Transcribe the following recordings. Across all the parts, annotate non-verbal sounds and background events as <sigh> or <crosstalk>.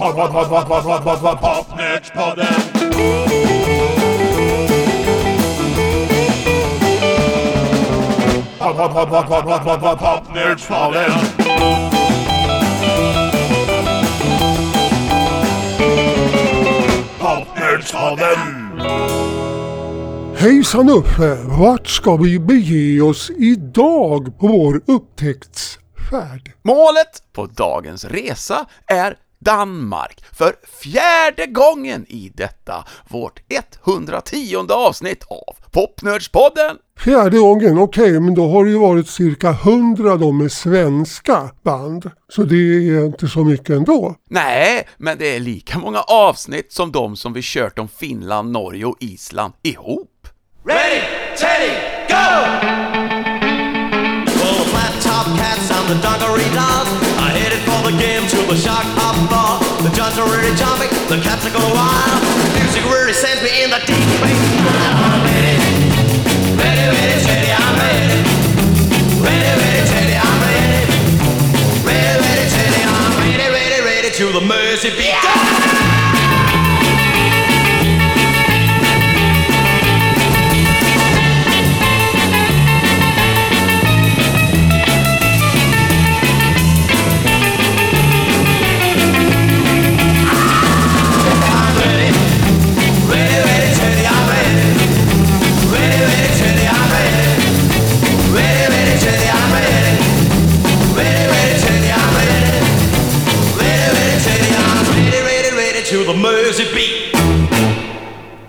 Pod, pod, pod, pod, pod, pod, pod, pod, Popnördspodden. Pod, pod, pod, pod, pod, pod, pod, pod, Popnördspodden. Popnördspodden. Hejsan Uffe! Vart ska vi bege oss idag på vår upptäcktsfärd? Målet på dagens resa är Danmark för fjärde gången i detta vårt 110 avsnitt av Popnördspodden. Fjärde gången, okej, men då har det ju varit cirka hundra då med svenska band. Så det är inte så mycket ändå. Nej, men det är lika många avsnitt som de som vi kört om Finland, Norge och Island ihop. Ready, steady, go! Well, the flat top cats and the dungaree dolls game to the shark hop bar. The judges are really jumping, the cats are going wild. The music really sends me in the deep. I'm ready, ready, ready, steady, I'm ready. Ready, ready, steady, I'm ready. Ready, ready, steady, I'm ready, ready, ready to the mercy beat. I'm the mercy beat.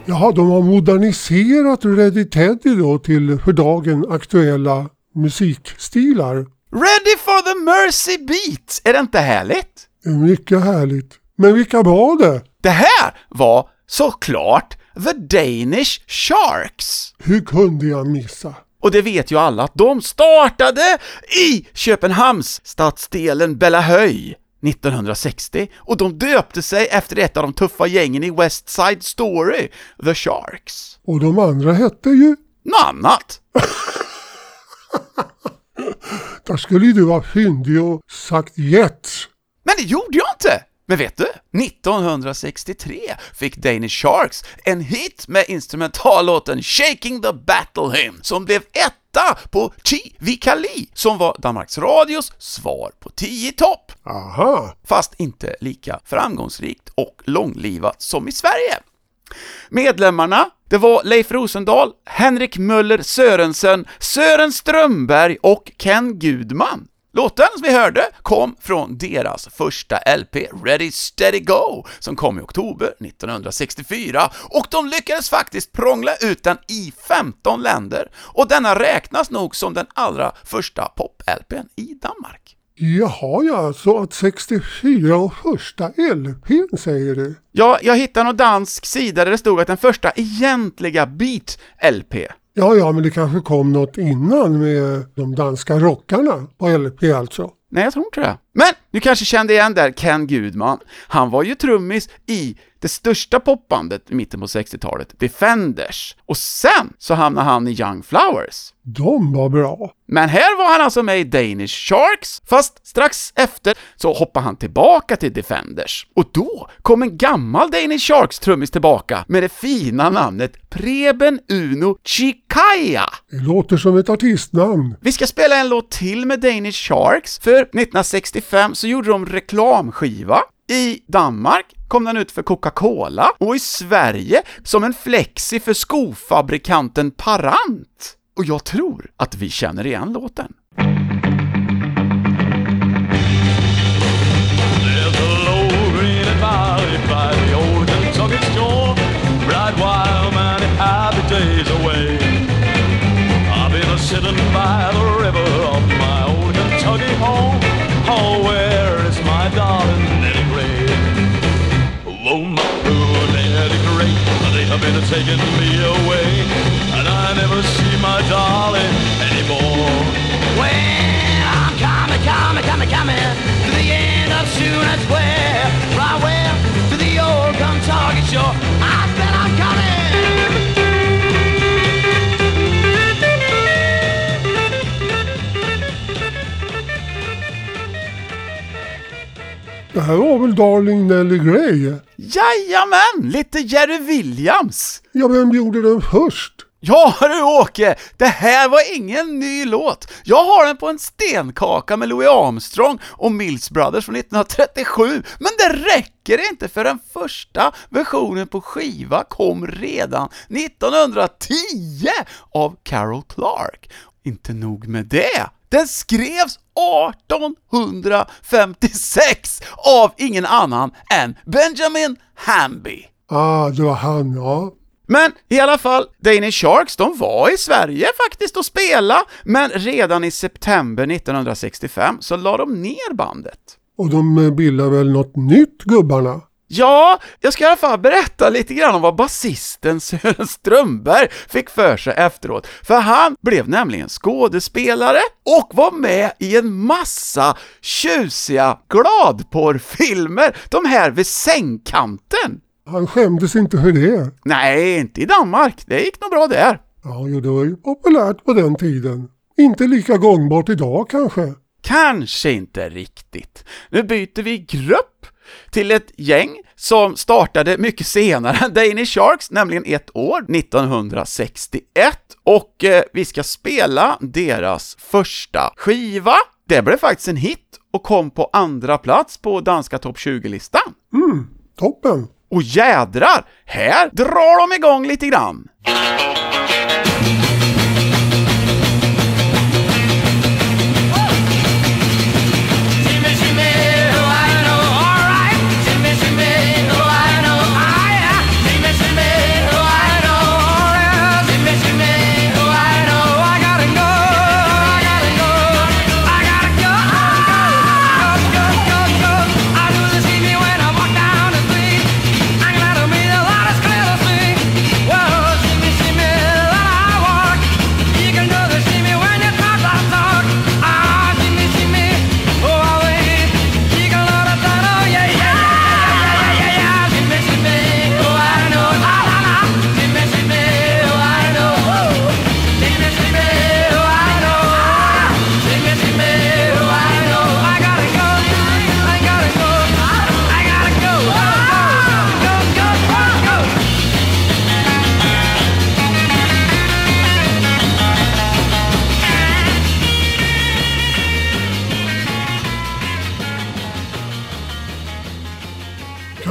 Jaha, de har moderniserat Ready Teddy då till för dagen aktuella musikstilar. Ready for the Mercy Beat! Är det inte härligt? Mycket härligt. Men vilka var det? Det här var såklart The Danish Sharks! Hur kunde jag missa? Och det vet ju alla att de startade i Köpenhamns stadsdelen Bellahöj 1960 och de döpte sig efter ett av de tuffa gängen i West Side Story, The Sharks. Och de andra hette ju... Något annat? <laughs> Där skulle ju du vara fyndig och sagt Jets. Men det gjorde jag inte! Men vet du? 1963 fick Danish Sharks en hit med instrumentallåten Shaking the Battle Hymn som blev etta på Chi Vikali som var Danmarks Radios svar på 10 topp. Aha. Fast inte lika framgångsrikt och långlivat som i Sverige. Medlemmarna, det var Leif Rosendahl, Henrik Möller Sörensen, Sören Strömberg och Ken Gudman. Låten som vi hörde kom från deras första LP, Ready Steady Go, som kom i oktober 1964, och de lyckades faktiskt prångla ut den i 15 länder, och denna räknas nog som den allra första pop-LPn i Danmark. Jaha ja, så att 64 och första LPn säger du? Ja, jag hittade någon dansk sida där det stod att den första egentliga Beat-LP. Ja, ja, men det kanske kom något innan med de danska rockarna på LP alltså. Nej, jag tror inte det. Men du kanske kände igen där Ken Gudman. Han var ju trummis i det största popbandet i mitten på 60-talet, Defenders. Och sen så hamnade han i Young Flowers. De var bra. Men här var han alltså med i Danish Sharks, fast strax efter så hoppade han tillbaka till Defenders. Och då kom en gammal Danish Sharks-trummis tillbaka med det fina namnet Preben Uno Chikaya. Det låter som ett artistnamn. Vi ska spela en låt till med Danish Sharks, för 1965 så gjorde de reklamskiva. I Danmark kom den ut för Coca-Cola och i Sverige som en flexi för skofabrikanten Parant. Och jag tror att vi känner igen låten. There's a low green by the old Kentucky wild many happy days away. I've been sitting by the river of my old Kentucky home. always. They have been taking me away, and I never see my darling anymore. Well, I'm coming, coming, coming, coming to the end of soon as where, right where to the old Kentucky shore. I said I'm coming. Det här var väl Darling Nelly Gray? Jajamän, lite Jerry Williams! Ja, vem gjorde den först? Ja du Åke, det här var ingen ny låt. Jag har den på en stenkaka med Louis Armstrong och Mills Brothers från 1937, men det räcker inte för den första versionen på skiva kom redan 1910 av Carol Clark. Inte nog med det, den skrevs 1856 av ingen annan än Benjamin Hamby. Ah, det var han, ja. Men i alla fall, Danish Sharks, de var i Sverige faktiskt och spela, men redan i september 1965 så la de ner bandet. Och de eh, bildade väl något nytt, gubbarna? Ja, jag ska i alla fall berätta lite grann om vad basisten Sören Strömberg fick för sig efteråt, för han blev nämligen skådespelare och var med i en massa tjusiga gladporrfilmer, de här vid sängkanten. Han skämdes inte för det. Nej, inte i Danmark, det gick nog bra där. Ja, jo, det var ju populärt på den tiden. Inte lika gångbart idag kanske. Kanske inte riktigt. Nu byter vi grupp till ett gäng som startade mycket senare än Danish Sharks, nämligen ett år, 1961, och eh, vi ska spela deras första skiva. Det blev faktiskt en hit och kom på andra plats på danska topp 20-listan. Toppen! Och jädrar, här drar de igång lite grann.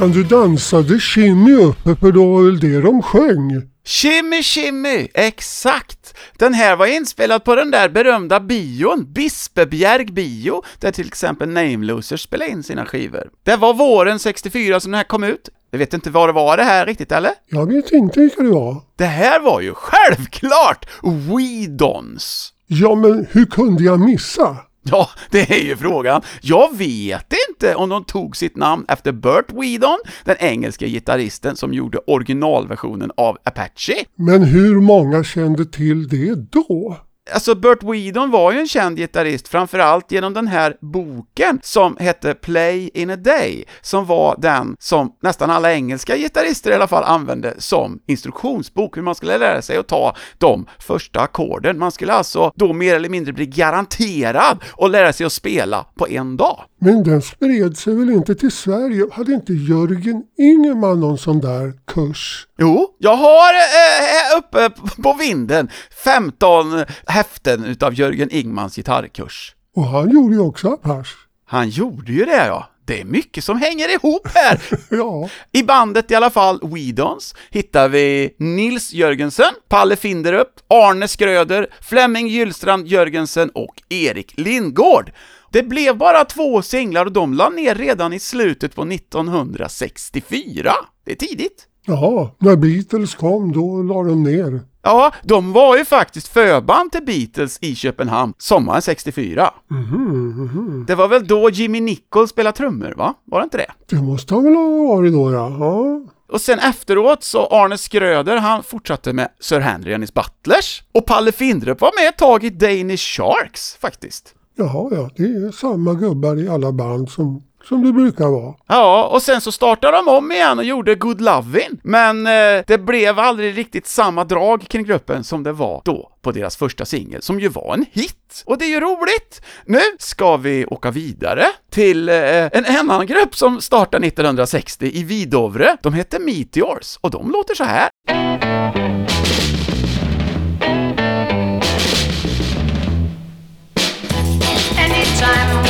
Kan du dansa det shimmy uppe för då var väl det de sjöng? Shimmy Shimmy, exakt! Den här var inspelad på den där berömda bion, Bispebjerg bio, där till exempel Name Losers spelade in sina skivor. Det var våren 64 som den här kom ut. Jag vet inte vad det var det här riktigt, eller? Jag vet inte vilka det var. Det här var ju självklart Weedons! Ja, men hur kunde jag missa? Ja, det är ju frågan. Jag vet inte om de tog sitt namn efter Burt Weedon, den engelska gitarristen som gjorde originalversionen av Apache. Men hur många kände till det då? Alltså Burt Whedon var ju en känd gitarrist, framförallt genom den här boken som hette Play in a Day, som var den som nästan alla engelska gitarrister i alla fall använde som instruktionsbok, hur man skulle lära sig att ta de första ackorden. Man skulle alltså då mer eller mindre bli garanterad att lära sig att spela på en dag. Men den spred sig väl inte till Sverige? Hade inte Jörgen Ingemann någon sån där kurs? Jo, jag har eh, uppe på vinden 15 häften utav Jörgen Ingmans gitarrkurs. Och han gjorde ju också Apache. Han gjorde ju det ja. Det är mycket som hänger ihop här. <laughs> Ja, I bandet i alla fall, Weedons, hittar vi Nils Jörgensen, Palle Finderup, Arne Skröder, Flemming Gyllstrand Jörgensen och Erik Lindgård. Det blev bara två singlar och de la ner redan i slutet på 1964. Det är tidigt. Jaha, när Beatles kom då la de ner. Ja, de var ju faktiskt förband till Beatles i Köpenhamn sommaren 64. Det var väl då Jimmy Nicol spelade trummor, va? Var det inte det? Det måste han väl ha varit då ja. ja. Och sen efteråt så Arne Skröder, han fortsatte med Sir Henry and his Butlers. Och Palle Findrup var med ett tag i Danish Sharks, faktiskt. Jaha, ja, det är samma gubbar i alla band som som det brukar vara. Ja, och sen så startade de om igen och gjorde Good Lovin', men eh, det blev aldrig riktigt samma drag kring gruppen som det var då på deras första singel, som ju var en hit. Och det är ju roligt! Nu ska vi åka vidare till eh, en annan grupp som startade 1960 i Vidovre. De hette Meteors, och de låter så här. Anytime,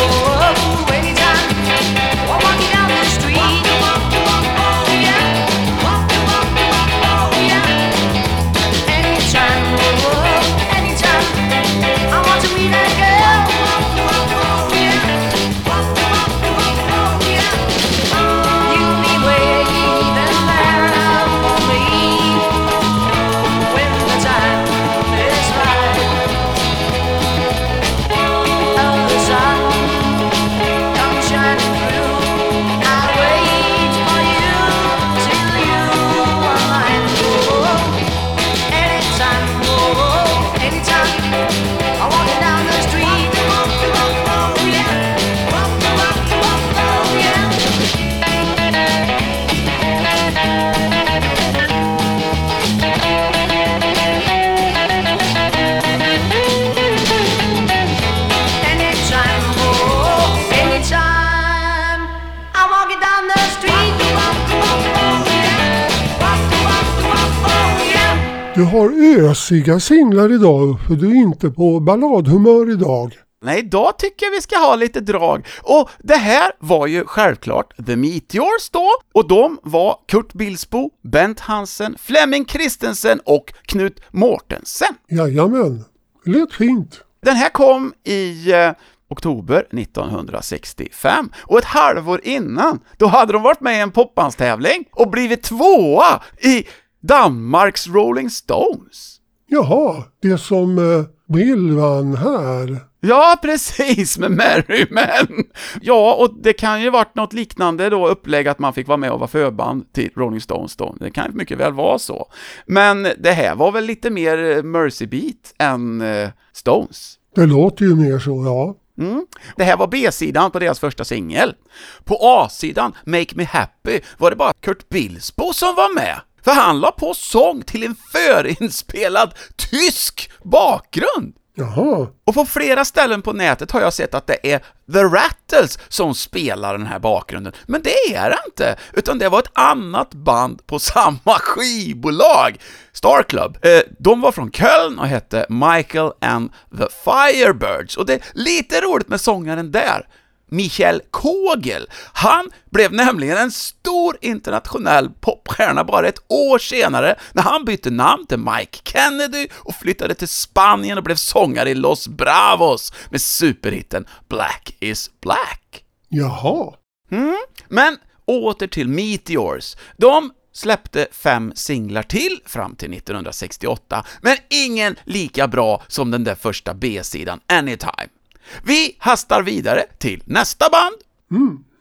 Du har ösiga singlar idag för du är inte på balladhumör idag. Nej, idag tycker jag vi ska ha lite drag. Och det här var ju självklart The Meteors då, och de var Kurt Bilsbo, Bent Hansen, Flemming Christensen och Knut Mortensen. Jajamän, lät fint. Den här kom i eh, oktober 1965, och ett halvår innan, då hade de varit med i en popbandstävling och blivit tvåa i Danmarks Rolling Stones. Jaha, det som eh, Bill vann här. Ja, precis, med Merry Men. Ja, och det kan ju varit något liknande då upplägg att man fick vara med och vara förband till Rolling Stones då. Det kan ju mycket väl vara så. Men det här var väl lite mer eh, Mercy Beat än eh, Stones. Det låter ju mer så, ja. Mm. Det här var B-sidan på deras första singel. På A-sidan, Make Me Happy, var det bara Kurt Bilsbo som var med. För han la på sång till en förinspelad tysk bakgrund. Jaha, Och på flera ställen på nätet har jag sett att det är The Rattles som spelar den här bakgrunden, men det är det inte, utan det var ett annat band på <laughs> samma skivbolag, Star Club. Eh, de var från Köln och hette Michael and the Firebirds, och det är lite roligt med sångaren där. Michael Kogel. Han blev nämligen en stor internationell popstjärna bara ett år senare när han bytte namn till Mike Kennedy och flyttade till Spanien och blev sångare i Los Bravos med superhitten Black is Black. jaha. Men åter till Meteors. De släppte fem singlar till fram till 1968, men ingen lika bra som den där första B-sidan, Anytime. Vi hastar vidare till nästa band.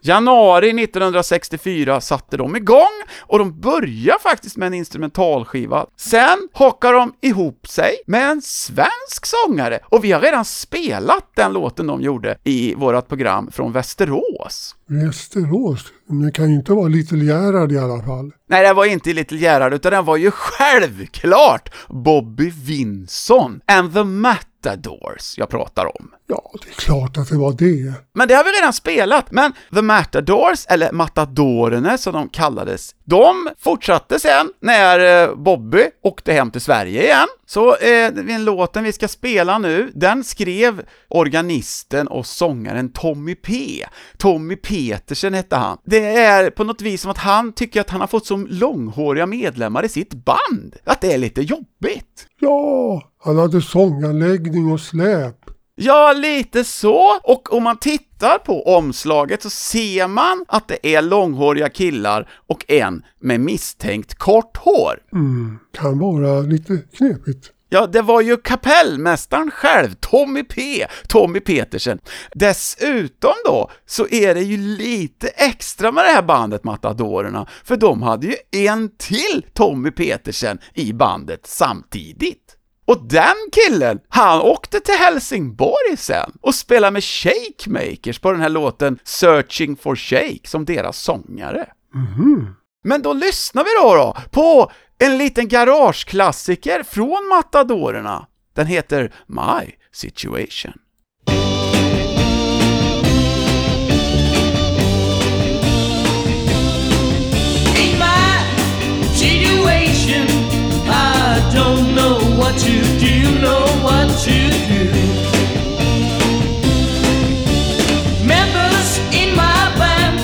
Januari 1964 satte de igång och de började faktiskt med en instrumentalskiva. Sen hakar de ihop sig med en svensk sångare och vi har redan spelat den låten de gjorde i vårt program från Västerås. Västerås. Men det kan ju inte vara Little Gerhard i alla fall. Nej, det var inte Little Gerhard, utan den var ju självklart Bobby Vinson and the Matadors jag pratar om. Ja, det är klart att det var det. Men det har vi redan spelat, men The Matadors, eller Matadorerna som de kallades, de fortsatte sen när eh, Bobby åkte hem till Sverige igen. Så eh, den låten vi ska spela nu, den skrev organisten och sångaren Tommy P. Tommy Petersen hette han. Det är på något vis som att han tycker att han har fått så långhåriga medlemmar i sitt band, att det är lite jobbigt. Ja, han hade sånganläggning och släp. Ja, lite så. Och om man tittar på omslaget så ser man att det är långhåriga killar och en med misstänkt kort hår. Mm, kan vara lite knepigt. Ja, det var ju kapellmästaren själv, Tommy P, Tommy Petersen. Dessutom då, så är det ju lite extra med det här bandet Matadorerna, för de hade ju en till Tommy Petersen i bandet samtidigt. Och den killen, han åkte till Helsingborg sen och spelade med Shakemakers på den här låten Searching for Shake som deras sångare. Men då lyssnar vi då, då på en liten garageklassiker från Matadorerna. Den heter My Situation. In my situation, I don't what to do, know what to do. Members in my band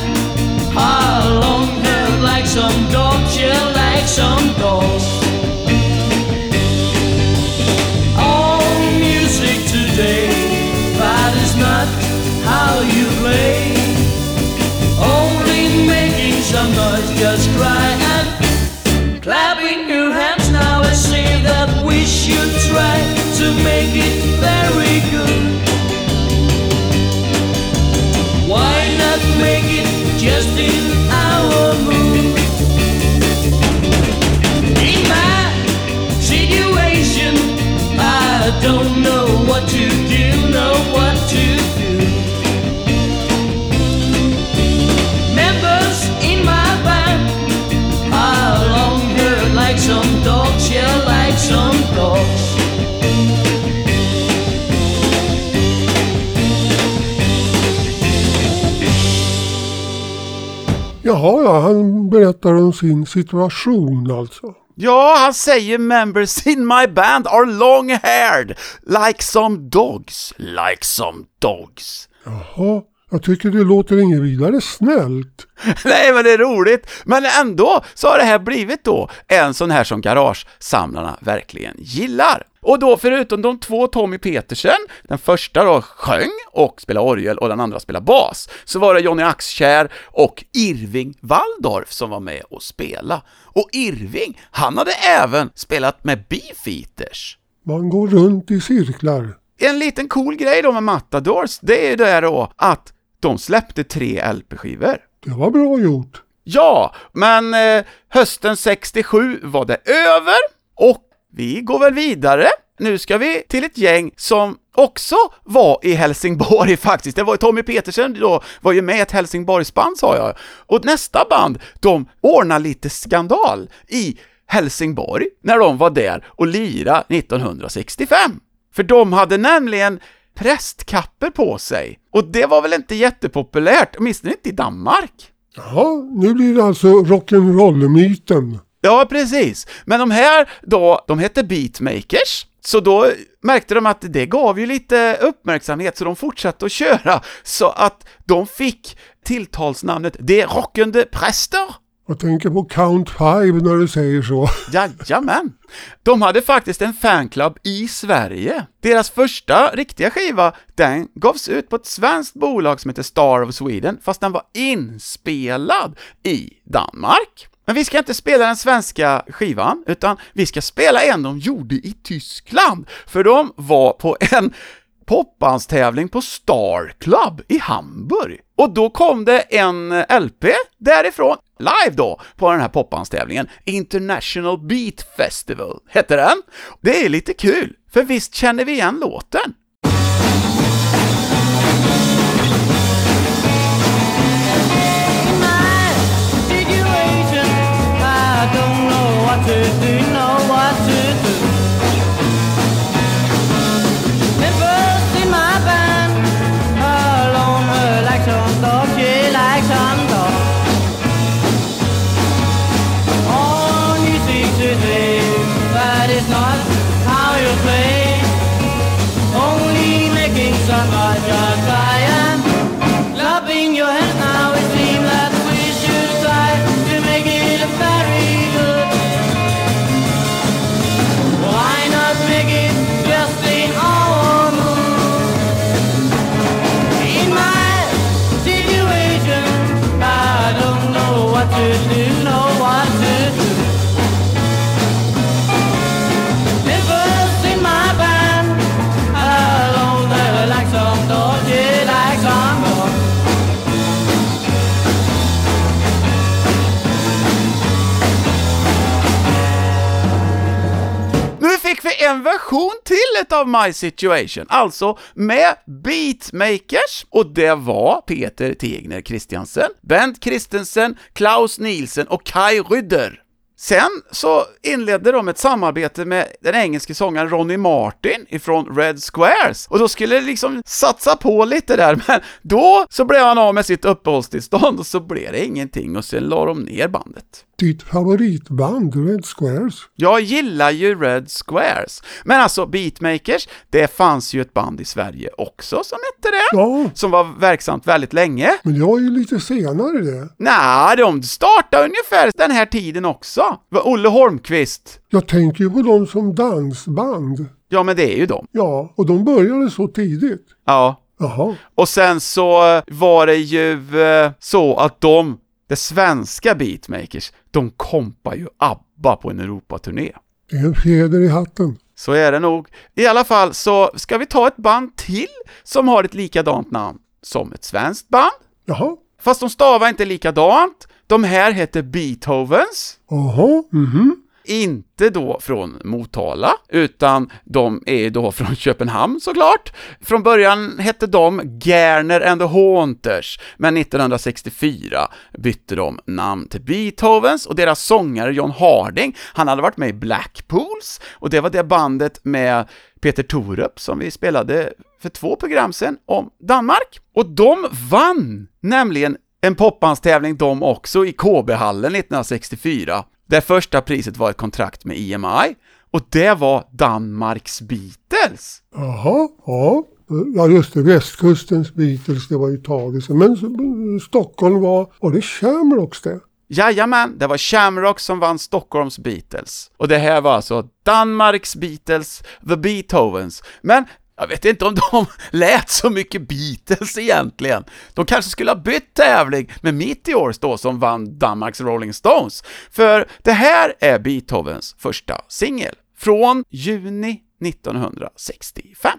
are long haired like some dogs, yeah, like some dogs. Jaha, ja, han berättar om sin situation alltså. Ja, han säger members in my band are long haired, like some dogs, like some dogs. Jaha, jag tycker det låter inget vidare snällt. <laughs> Nej, men det är roligt. Men ändå så har det här blivit då en sån här som garagesamlarna verkligen gillar. Och då förutom de två Tommy Petersen, den första då sjöng och spelade orgel och den andra spelade bas, så var det Johnny Axkär och Irving Waldorf som var med och spela. Och Irving, han hade även spelat med Beefeaters. Man går runt i cirklar. En liten cool grej då med Matadors, det är ju det då att de släppte tre LP-skivor. Det var bra gjort. Ja, men eh, hösten 67 var det över och vi går väl vidare. Nu ska vi till ett gäng som också var i Helsingborg <laughs> faktiskt. Det var Tommy Petersen då, var ju med i ett Helsingborgsband sa jag. Och nästa band, de ordnade lite skandal i Helsingborg när de var där och lira 1965. För de hade nämligen prästkapper på sig. Och det var väl inte jättepopulärt, åtminstone inte i Danmark. Jaha, nu blir det alltså rock'n'roll-myten. Ja, precis. Men de här då, de hette Beatmakers, så då märkte de att det gav ju lite uppmärksamhet, så de fortsatte att köra, så att de fick tilltalsnamnet De rockande präster. Jag tänker på Count Five när du säger så. <laughs> Jajamän! De hade faktiskt en fanclub i Sverige. Deras första riktiga skiva, den gavs ut på ett svenskt bolag som heter Star of Sweden, fast den var inspelad i Danmark. Men vi ska inte spela den svenska skivan, utan vi ska spela en de gjorde i Tyskland, för de var på en popbandstävling på Star Club i Hamburg. Och då kom det en eh, LP därifrån, live då, på den här popbandstävlingen. International Beat Festival hette den. Det är lite kul, för visst känner vi igen låten? För en version till utav My Situation, alltså med beatmakers, och det var Peter Tegner Christiansen, Bent Christensen, Klaus Nielsen och Kai Rydder. Sen så inledde de ett samarbete med den engelske sångaren Ronnie Martin ifrån Red Squares, och då skulle det liksom satsa på lite där, <laughs> men då så blev han av med sitt uppehållstillstånd och så blev det ingenting och sen la de ner bandet. Ditt favoritband, Red Squares? Jag gillar ju Red Squares, men alltså Beatmakers, det fanns ju ett band i Sverige också som hette det, Ja, som var verksamt väldigt länge. men det var ju lite senare det. Nej, de startade ungefär den här tiden också. Det var Olle Holmqvist. Jag tänker ju på dem som dansband. Ja, men det är ju de. Ja, och de började så tidigt. Ja. Jaha. Och sen så var det ju eh, så att de, det svenska Beatmakers, de kompar ju ABBA på en Europaturné. Det är en fjäder i hatten. Så är det nog. I alla fall så ska vi ta ett band till som har ett likadant namn som ett svenskt band. Jaha. Fast de stavar inte likadant. De här heter Beethovens. Jaha. Mhm. Inte då från Motala, utan de är då från <laughs> Köpenhamn såklart. Från början hette de Gerner and the Haunters, men 1964 bytte de namn till Beethovens och deras sångare John Harding, han hade varit med i Blackpools och det var det bandet med Peter Torup som vi spelade för två program sedan om Danmark. Och de vann nämligen en popbandstävling de också i KB-hallen 1964, där första priset var ett kontrakt med EMI, och det var Danmarks Beatles. Jaha. Ja. Ja just det, västkustens Beatles, det var ju taget sen. Men Stockholm var, var det Shamrocks det? Jajamän, det var Shamrock som vann Stockholms Beatles. Och det här var alltså Danmarks Beatles, The Beethovens. Men jag vet inte om de <laughs> lät så mycket Beatles egentligen. De kanske skulle ha bytt tävling med Meteors då som vann Danmarks Rolling Stones. För det här är Beethovens första singel från juni 1965.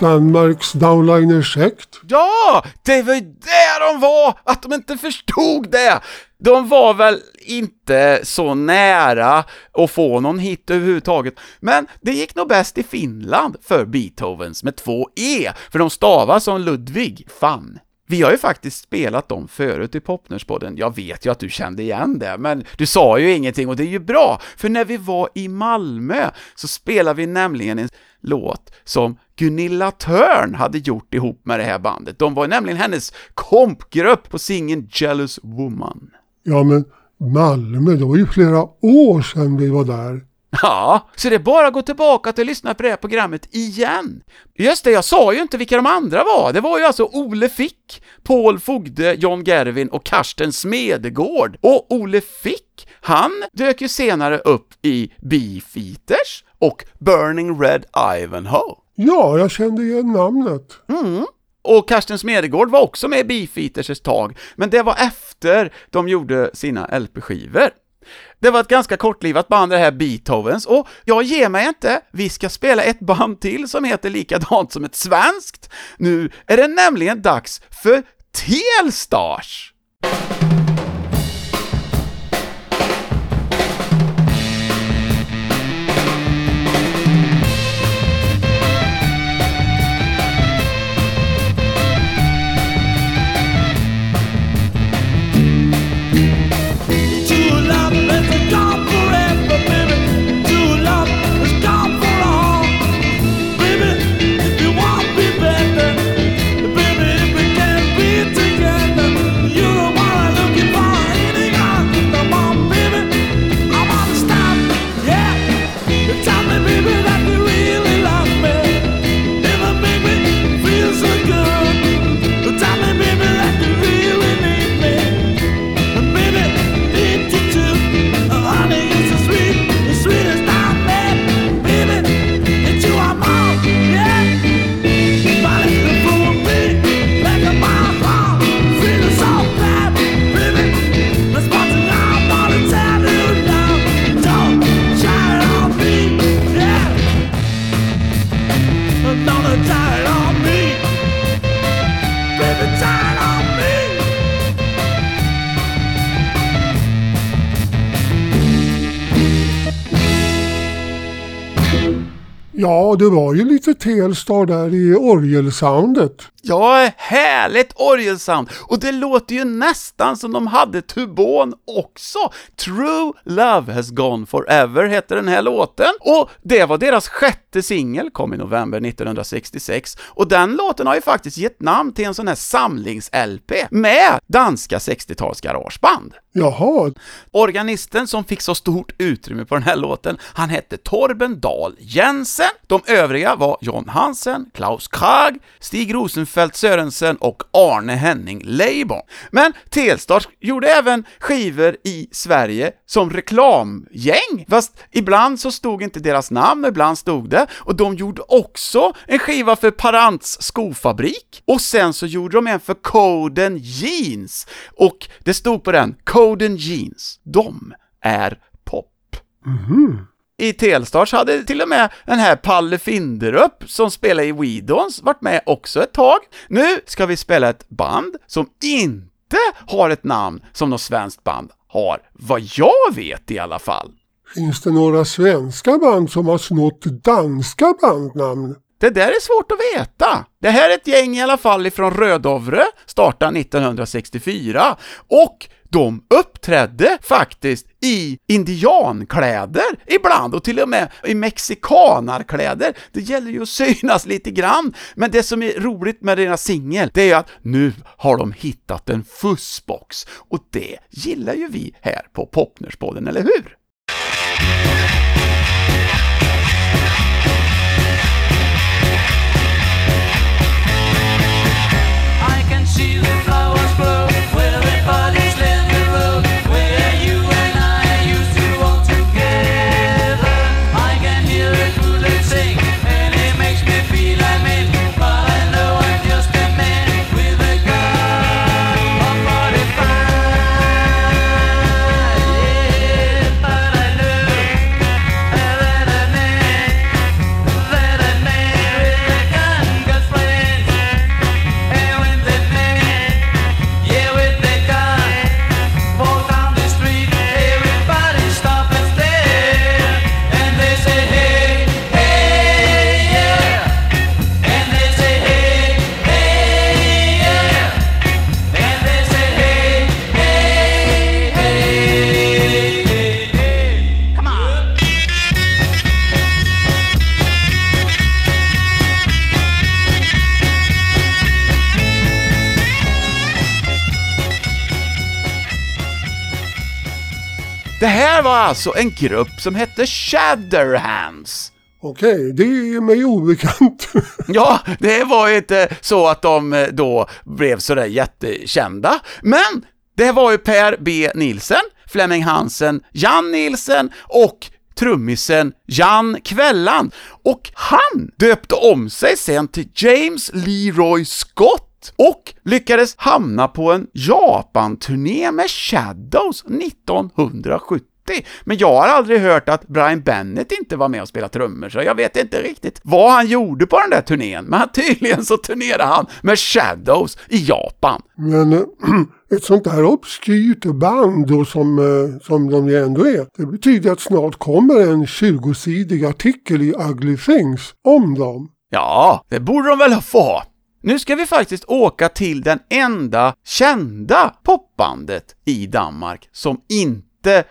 Danmarks downline sekt Ja, det var ju det de var! Att de inte förstod det! De var väl inte så nära att få någon hit överhuvudtaget, men det gick nog bäst i Finland för Beethovens med två E, för de stavas som Ludvig, fan. Vi har ju faktiskt spelat dem förut i Popnerspodden. Jag vet ju att du kände igen det, men du sa ju ingenting och det är ju bra, för när vi var i Malmö så spelade vi nämligen en låt som Gunilla Törn hade gjort ihop med det här bandet. De var nämligen hennes kompgrupp på singeln Jealous Woman. Ja men Malmö, det var ju flera år sedan vi var där. Ja, så det är bara att gå tillbaka och lyssna på det här programmet igen. Just det, jag sa ju inte vilka de andra var. Det var ju alltså Ole Fick, Paul Fogde, John Gervin och Karsten Smedegård. Och Ole Fick, han dök ju senare upp i Beefeaters och Burning Red Ivanhoe. Ja, jag kände igen namnet. Och Karsten Smedegård var också med i Beefeaters ett tag, men det var efter de gjorde sina LP-skivor. Det var ett ganska kortlivat band det här Beethovens, och jag ger mig inte. Vi ska spela ett band till som heter likadant som ett svenskt. Nu är det nämligen dags för Telstars! Ja, det var ju lite Telstar där i orgelsoundet. Ja, härligt orgelsound! Och det låter ju nästan som de hade tubon också! True Love Has Gone Forever hette den här låten, och det var deras sjätte singel, kom i november 1966, och den låten har ju faktiskt gett namn till en sån här samlings-LP med danska 60-tals garageband. Jaha, Organisten som fick så stort utrymme på den här låten, han hette Torben Dahl Jensen. De övriga var John Hansen, Klaus Krag, Stig Rosenfeldt Sörensen och Arne Henning Leiborn. Men Telstar gjorde även skivor i Sverige som reklamgäng, fast ibland så stod inte deras namn, ibland stod det, och de gjorde också en skiva för Parants skofabrik, och sen så gjorde de en för Coden Jeans, och det stod på den, Coden Jeans, de är pop. Mhm. I Telstars hade till och med den här Palle Finderup som spelar i Weedons varit med också ett tag. Nu ska vi spela ett band som inte har ett namn som något svenskt band har, vad jag vet i alla fall. finns det några svenska band som har snott danska bandnamn? Det där är svårt att veta. Det här är ett gäng i alla fall ifrån Rödovre, startade 1964, och de uppträdde faktiskt i indiankläder ibland, och till och med i mexikanarkläder. Det gäller ju att synas lite grann, men det som är roligt med deras singel, det är ju att nu har de hittat en fussbox, och det gillar ju vi här på Popnerspodden, eller hur? Alltså en grupp som hette Shatterhands. Okej, det är mig obekant. <laughs> Ja, det var ju inte så att de eh, då blev sådär jättekända, men det var ju Per B. Nilsen, Flemming Hansen, Jan Nilsen och trummisen Jan Kvällan. Och han döpte om sig sen till James Leroy Scott och lyckades hamna på en Japan-turné med Shadows 1970. Men jag har aldrig hört att Brian Bennett inte var med och spelade trummor, så jag vet inte riktigt vad han gjorde på den där turnén, men <laughs> tydligen så turnerade han med Shadows i Japan. Men eh, <clears throat> ett sånt där obskyrt band då som, eh, som de ju ändå är. Det betyder att snart kommer en 20-sidig artikel i Ugly Things om dem. Ja, det borde de väl få ha. Nu ska vi faktiskt åka till den enda kända popbandet i Danmark som inte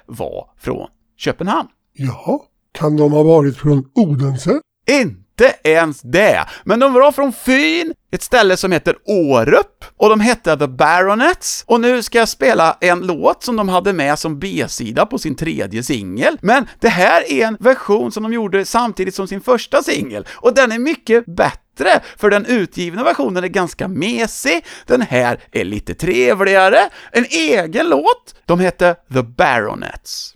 var från Köpenhamn. Ja, kan de ha varit från Odense? Inte ens det! Men de var från Fyn, ett ställe som heter Årup, och de hette The Baronets. Och nu ska jag spela en låt som de hade med som B-sida på sin tredje singel. Men det här är en version som de gjorde samtidigt som sin första singel, och den är mycket bättre, för den utgivna versionen är ganska mesig, den här är lite trevligare, en egen låt. De hette The Baronets.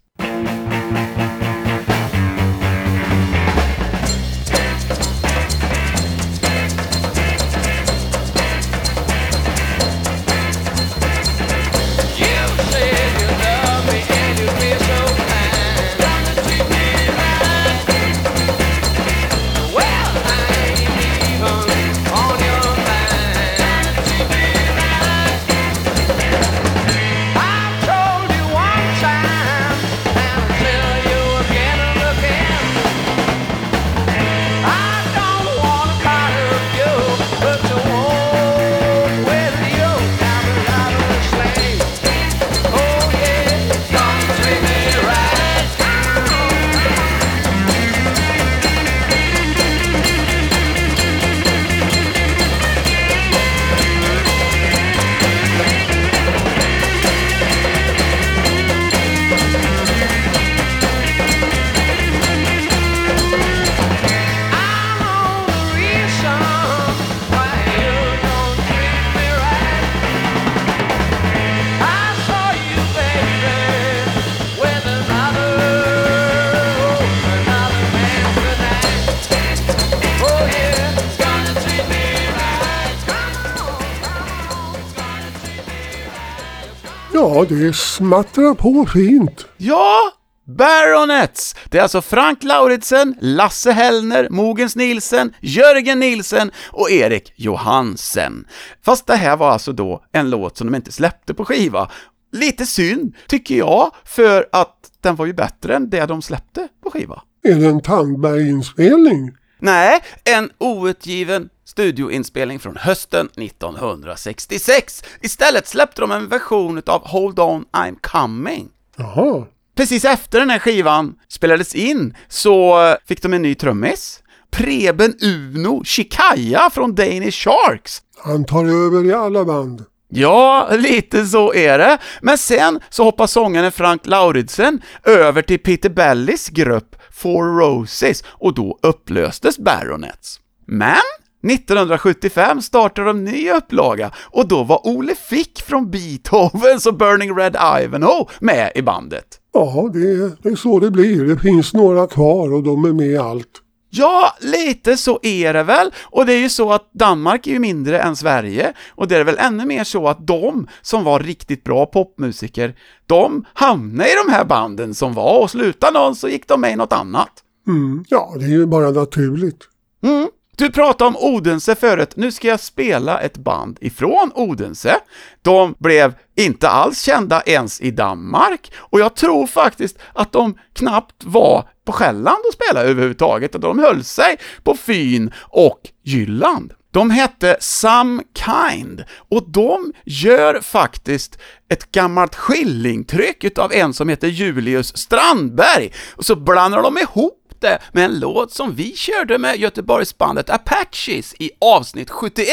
Ja, det smattrar på fint. Ja, Baronets! Det är alltså Frank Lauritsen, Lasse Hellner, Mogens Nilsen, Jörgen Nilsen och Erik Johansen. Fast det här var alltså då en låt som de inte släppte på skiva. Lite synd, tycker jag, för att den var ju bättre än det de släppte på skiva. Är det en Tandberg-inspelning? Nej, en outgiven studioinspelning från hösten 1966. Istället släppte de en version av Hold On I'm Coming. Jaha. Precis efter den här skivan spelades in så fick de en ny trummis. Preben Uno Chikaya från Danish Sharks. Han tar över i alla band. Ja, lite så är det. Men sen så hoppar sångaren Frank Lauridsen över till Peter Bellis grupp Four Roses och då upplöstes Baronets. Men 1975 startade de en ny upplaga och då var Ole Fick från Beethovens och Burning Red Ivanhoe med i bandet. Ja, det är så det blir. Det finns några kvar och de är med i allt. Ja, lite så är det väl. Och det är ju så att Danmark är ju mindre än Sverige, och det är väl ännu mer så att de som var riktigt bra popmusiker, de hamnade i de här banden som var, och slutade någon så gick de med i något annat. Mm. Ja, det är ju bara naturligt. Mm. Du pratade om Odense förut, nu ska jag spela ett band ifrån Odense. De blev inte alls kända ens i Danmark, och jag tror faktiskt att de knappt var på Själland och spelade överhuvudtaget, utan de höll sig på Fyn och Jylland. De hette Some Kind, och de gör faktiskt ett gammalt skillingtryck utav en som heter Julius Strandberg, och så blandar de ihop det med en låt som vi körde med Göteborgsbandet Apaches i avsnitt 71.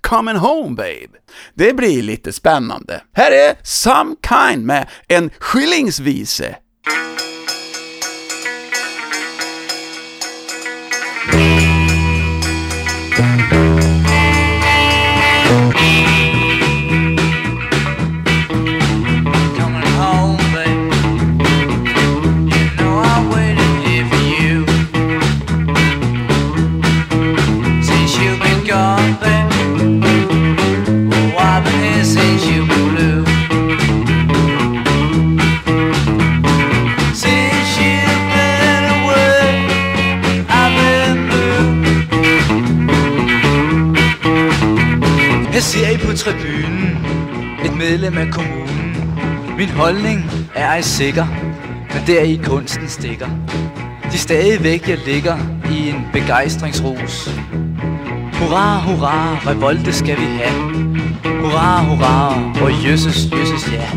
Coming home babe. Det blir lite spännande. Här är Some Kind med en skillingsvise. Tribunen, et medlem af kommunen. Min holdning er ej sikker, men der i kunsten stikker. De stadigvæk jeg ligger i en begejstringsrus. Hurra, hurra, revolte skal vi have. Hurra, hurra, og jøsses, jøsses, ja.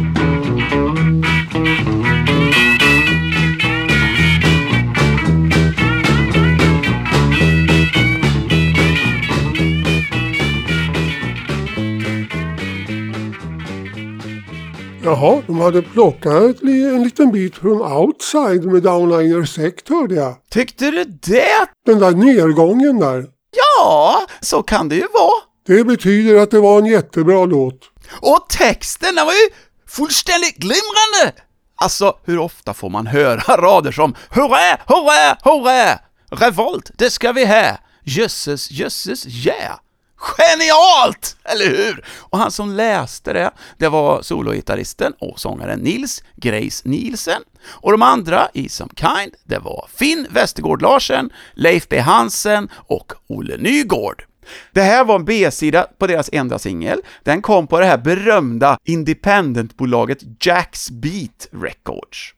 Jaha, de hade plockat en liten bit från outside med Downliner Sect hörde jag. Tyckte du det? Den där nedgången där. Ja, så kan det ju vara. Det betyder att det var en jättebra låt. Och texten, den var ju fullständigt glimrande! Alltså, hur ofta får man höra <laughs> rader som Hurra, hurra, hurra! Revolt, det ska vi ha! Jösses, jösses, yeah! Genialt! Eller hur? Och han som läste det, det var sologitarristen och sångaren Nils Grace Nielsen. Och de andra i Some Kind, det var Finn Westergård Larsen, Leif B. Hansen och Olle Nygård. Det här var en B-sida på deras enda singel. Den kom på det här berömda independentbolaget Jack's Beat Records.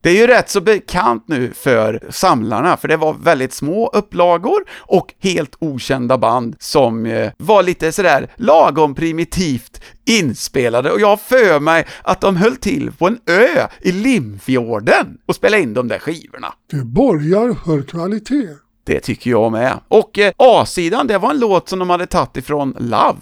Det är ju rätt så bekant nu för samlarna, för det var väldigt små upplagor och helt okända band som eh, var lite sådär lagom primitivt inspelade och jag har för mig att de höll till på en ö i Limfjorden och spelade in de där skivorna. Det borgar för kvalitet. Det tycker jag med. Och eh, A-sidan, det var en låt som de hade tagit ifrån Love.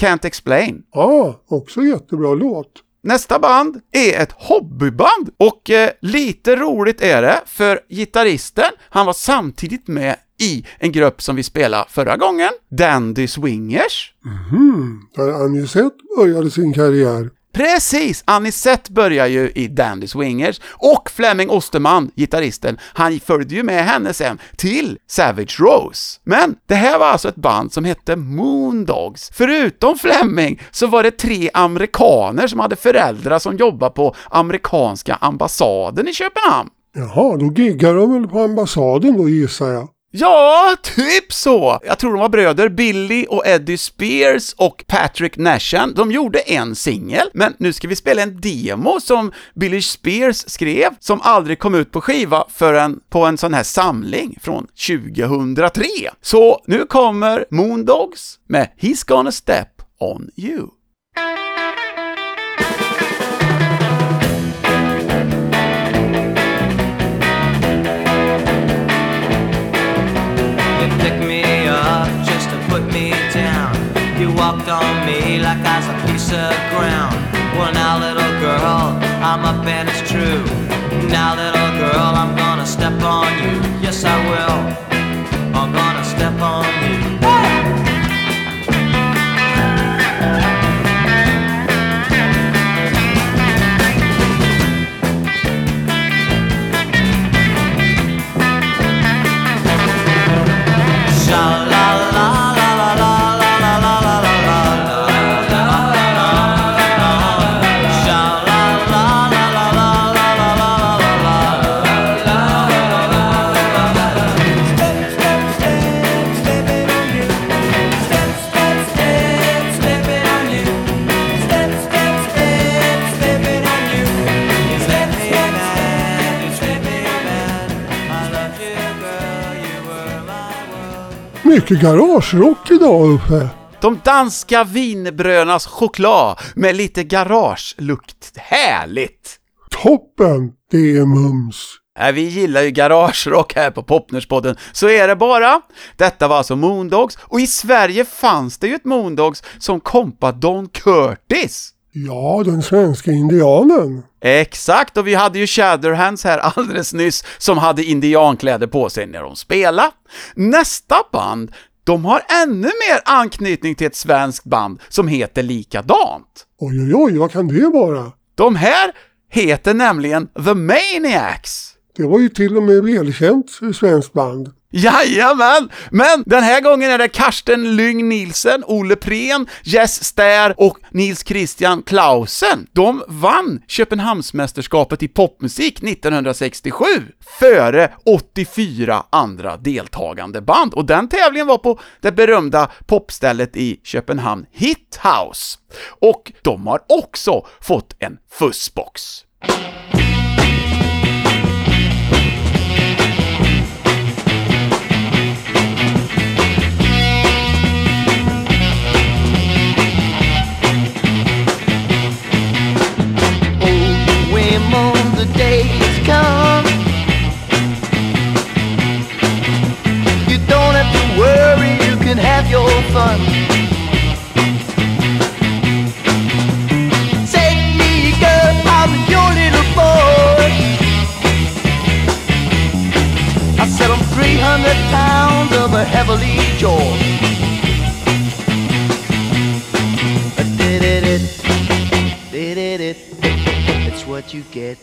Can't Explain. Ja, också jättebra låt. Nästa band är ett hobbyband och eh, lite roligt är det för gitarristen, han var samtidigt med i en grupp som vi spelade förra gången, Dandy Swingers. Mhm. Där Anisette började sin karriär. Precis! Anisette börjar ju i Dandy Swingers och Flemming Osterman, gitarristen, han följde ju med henne sen till Savage Rose. Men det här var alltså ett band som hette Moondogs. Förutom Flemming så var det tre amerikaner som hade föräldrar som jobbade på amerikanska ambassaden i Köpenhamn. Jaha, då giggar de väl på ambassaden då gissar jag. Ja, typ så! Jag tror de var bröder, Billy och Eddie Spears och Patrick Nashan. De gjorde en singel, men nu ska vi spela en demo som Billy Spears skrev, som aldrig kom ut på skiva förrän på en sån här samling från 2003. Så nu kommer Moondogs med He's gonna step on you. You walked on me like I was a piece of ground. Well, now, little girl, I'm up and it's true. Now, little girl, I'm gonna step on you. Yes, I will. I'm gonna step on you. Mycket garagerock idag Uffe. De danska vinbrönas choklad med lite garagelukt. Härligt! Toppen! Det är mums. Nej, vi gillar ju garagerock här på Popnerspodden, så är det bara. Detta var alltså Moondogs, och i Sverige fanns det ju ett Moondogs som kompa Don Curtis. Ja, den svenska indianen. Exakt, och vi hade ju Shatterhands här alldeles nyss som hade indiankläder på sig när de spelade. Nästa band, de har ännu mer anknytning till ett svenskt band som heter likadant. Oj, oj, oj, vad kan det vara? De här heter nämligen The Maniacs. Det var ju till och med välkänt svenskt band. Jajamän! Men den här gången är det Karsten Lyng Nielsen, Olle Prehn, Jess Stär och Nils Christian Clausen. De vann Köpenhamnsmästerskapet i popmusik 1967, före 84 andra deltagande band. Och den tävlingen var på det berömda popstället i Köpenhamn, Hit House. Och de har också fått en fussbox. Fun. Take me, girl, I'm your little boy. I said I'm 300 pounds of a heavily joy. Did it, it, did it. It's what you get.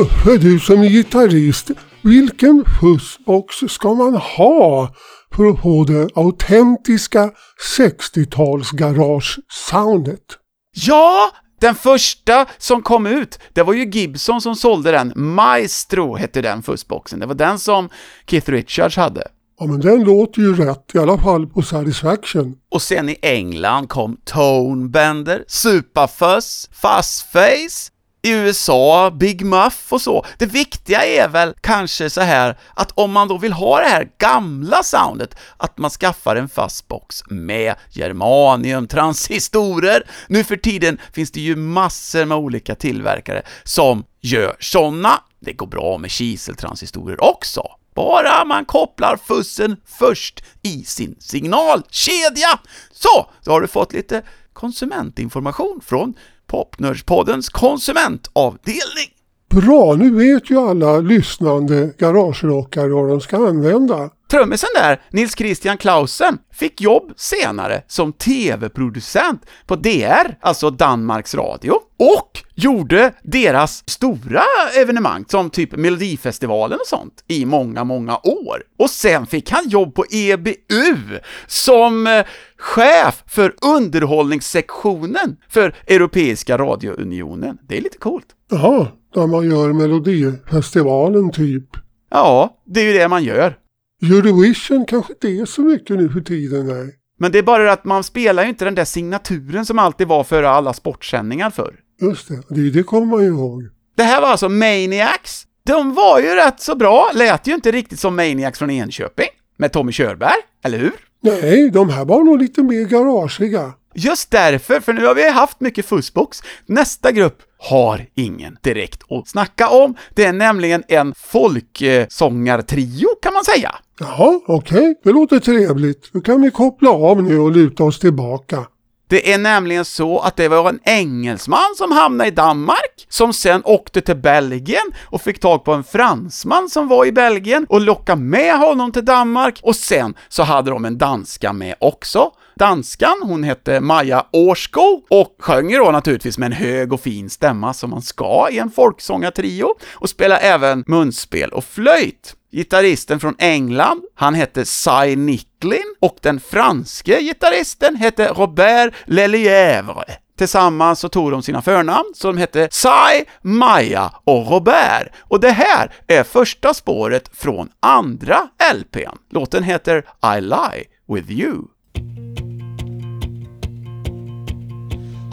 Uffe, du som är gitarrist, vilken fussbox ska man ha för att få det autentiska 60-tals-garage-soundet? Ja, den första som kom ut, det var ju Gibson som sålde den. Maestro hette den fussboxen. Det var den som Keith Richards hade. Ja, men den låter ju rätt, i alla fall på Satisfaction. Och sen i England kom Tonebender, Superfuzz, Fuzzface, i USA, Big Muff och så. Det viktiga är väl kanske så här att om man då vill ha det här gamla soundet, att man skaffar en fuzzbox med germanium, transistorer. Nu för tiden finns det ju massor med olika tillverkare som gör sådana. Det går bra med kiseltransistorer också. Bara man kopplar fussen först i sin signalkedja. Så, då har du fått lite konsumentinformation från Popnördspoddens konsumentavdelning. Bra, nu vet ju alla lyssnande garagerockare vad de ska använda. Trummisen där, Nils Christian Clausen, fick jobb senare som TV-producent på DR, alltså Danmarks Radio, och gjorde deras stora evenemang, som typ Melodifestivalen och sånt, i många, många år. Och sen fick han jobb på EBU som eh, chef för underhållningssektionen för Europeiska radiounionen. Det är lite coolt. Jaha, där man gör Melodifestivalen typ. Ja, det är ju det man gör. Eurovision kanske inte är så mycket nu för tiden, nej. Men det är bara att man spelar ju inte den där signaturen som alltid var före alla sportsändningar förr. Just det, det, det kommer man ju ihåg. Det här var alltså Maniacs. De var ju rätt så bra, lät ju inte riktigt som Maniacs från Enköping. Med Tommy Körberg, eller hur? Nej, de här var nog lite mer garageiga. Just därför, för nu har vi haft mycket fussbox. Nästa grupp har ingen direkt att snacka om. Det är nämligen en folksångartrio kan man säga. Jaha, okej, det låter trevligt. Då kan vi koppla av nu och luta oss tillbaka. Det är nämligen så att det var en engelsman som hamnade i Danmark, som sen åkte till Belgien och fick tag på en fransman som var i Belgien och lockade med honom till Danmark och sen så hade de en danska med också. Danskan, hon hette Maja Årsko och sjöng ju då naturligtvis med en hög och fin stämma som man ska i en folksångartrio och spelade även munspel och flöjt. Gitarristen från England, han hette Cy Nicklin och den franske gitarristen hette Robert Lelièvre. Tillsammans så tog de sina förnamn, så de hette Sai, Maja och Robert. Och det här är första spåret från andra LPn. Låten heter I Lie With You.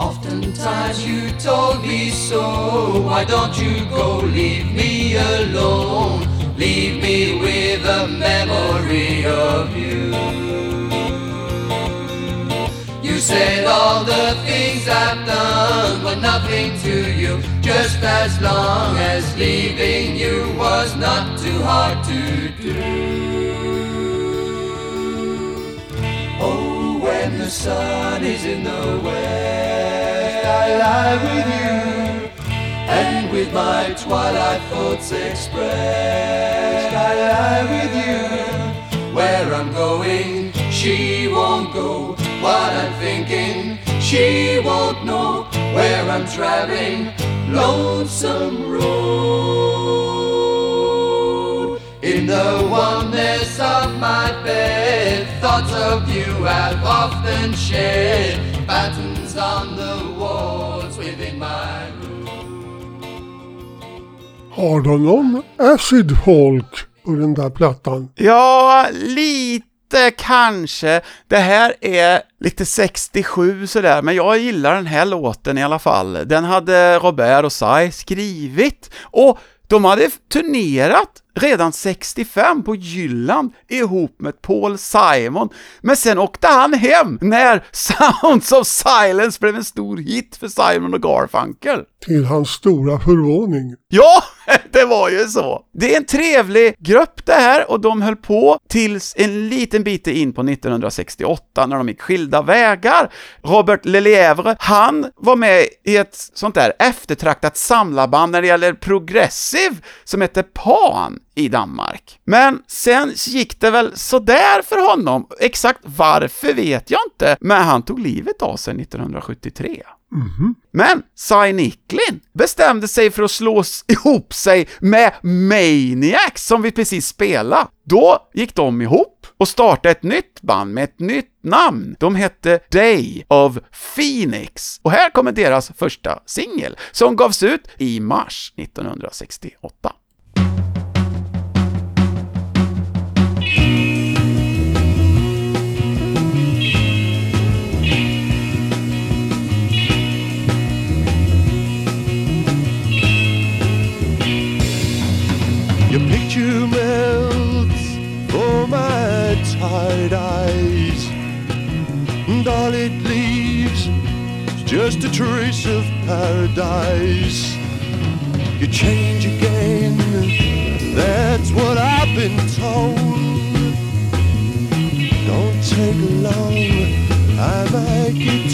Oftentimes you told me so. Why don't you go leave me alone? Leave me with a memory of you. You said all the things I've done were nothing to you, just as long as leaving you was not too hard to do. The sun is in the west, I lie with you, and with my twilight thoughts expressed, I lie with you. Where I'm going, she won't go. What I'm thinking, she won't know. Where I'm traveling, lonesome road. In the oneness of my bed, thoughts of you have often shed patterns on the walls within my room. Har de någon acid folk på den där plattan? Ja, lite kanske. Det här är lite 67 sådär, men jag gillar den här låten i alla fall. Den hade Robert och Sai skrivit och de hade turnerat redan 65 på Jylland ihop med Paul Simon, men sen åkte han hem när Sounds of Silence blev en stor hit för Simon och Garfunkel. Till hans stora förvåning. Ja, det var ju så. Det är en trevlig grupp det här och de höll på tills en liten bit in på 1968 när de gick skilda vägar. Robert Lelièvre, han var med i ett sånt där eftertraktat samlarband när det gäller progressive som hette Pan i Danmark. Men sen gick det väl sådär för honom. Exakt varför vet jag inte, men han tog livet av sig 1973. Mhm. Men Cy Nicklin bestämde sig för att slå ihop sig med Maniacs som vi precis spelade. Då gick de ihop och startade ett nytt band med ett nytt namn. De hette Day of Phoenix. Och här kommer deras första singel som gavs ut i mars 1968. Just a trace of paradise. You change again, that's what I've been told. Don't take long, I might get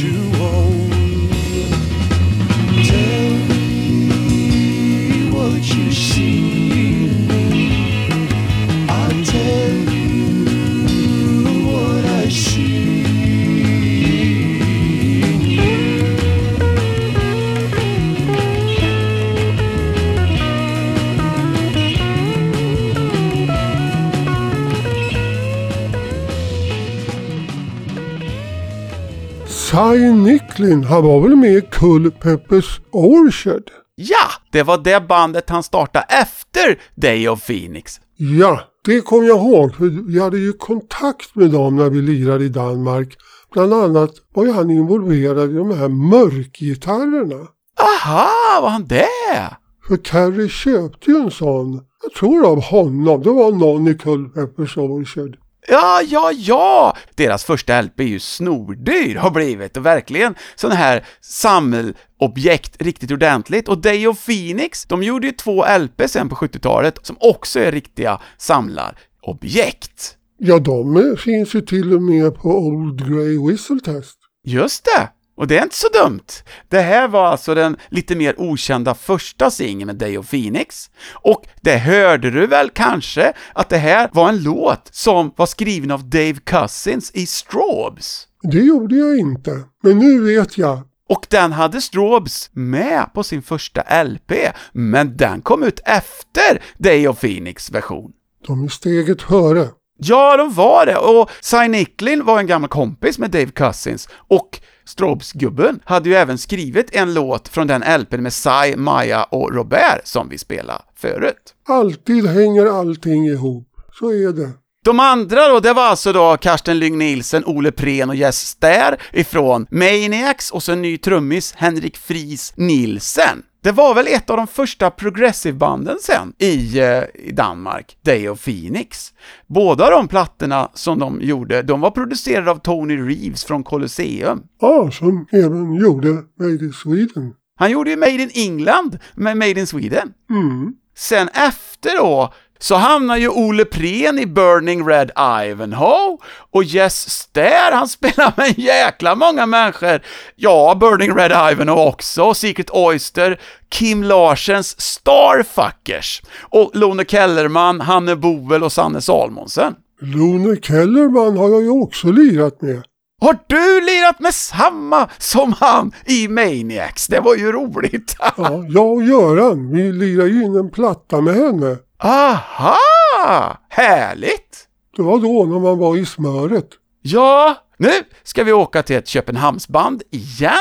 Cy Nicklin, han var väl med i Kull Peppers Orchard? Ja, det var det bandet han startade efter Day of Phoenix. Ja, det kommer jag ihåg. För vi hade ju kontakt med dem när vi lirade i Danmark. Bland annat var ju han involverad i de här mörkgitarrerna. Aha, var han det? För Carrie köpte ju en sån. Jag tror av honom. Det var någon i Kull Peppers Orchard. Ja, ja, ja! Deras första LP är ju snordyr har blivit och verkligen sån här sammelobjekt riktigt ordentligt. Och Day of Phoenix, de gjorde ju två LP sen på 70-talet som också är riktiga samlarobjekt. Ja, de finns ju till och med på Old Grey Whistle Test. Just det! Och det är inte så dumt. Det här var alltså den lite mer okända första singeln med Day of Phoenix. Och det hörde du väl kanske att det här var en låt som var skriven av Dave Cousins i Strobes. Det gjorde jag inte. Men nu vet jag. Och den hade Strobes med på sin första LP, men den kom ut efter Day of Phoenix version. De är steget före. Ja, de var det, och Cy Nicklin var en gammal kompis med Dave Cousins, och Strobes-gubben hade ju även skrivit en låt från den LPn med Cy, Maja och Robert som vi spelade förut. Alltid hänger allting ihop. Så är det. De andra då, det var alltså då Karsten Lyng Nielsen, Ole Prehn och Jess Stär ifrån Maniacs och så en ny trummis, Henrik Fries Nielsen. Det var väl ett av de första progressive-banden sen i, eh, i Danmark, Day of Phoenix. Båda de plattorna som de gjorde, de var producerade av Tony Reeves från Colosseum. Ja, som även gjorde Made in Sweden. Han gjorde ju Made in England med Made in Sweden. Mm. Sen efter då så hamnar ju Ole Prehn i Burning Red Ivanhoe och Jess Stair, han <laughs> spelar med en jäkla många människor. Ja, Burning Red Ivanhoe också, Secret Oyster, Kim Larsens Starfuckers och Lone Kellerman, Hanne Boel och Sanne Salmonsen. Lone Kellerman har jag ju också lirat med. Har du lirat med samma som han i Maniacs? Det var ju roligt! <laughs> Ja, jag och Göran, vi lirade ju in en platta med henne. Aha! Härligt! Det var då när man var i smöret. Ja, nu ska vi åka till ett Köpenhamnsband igen.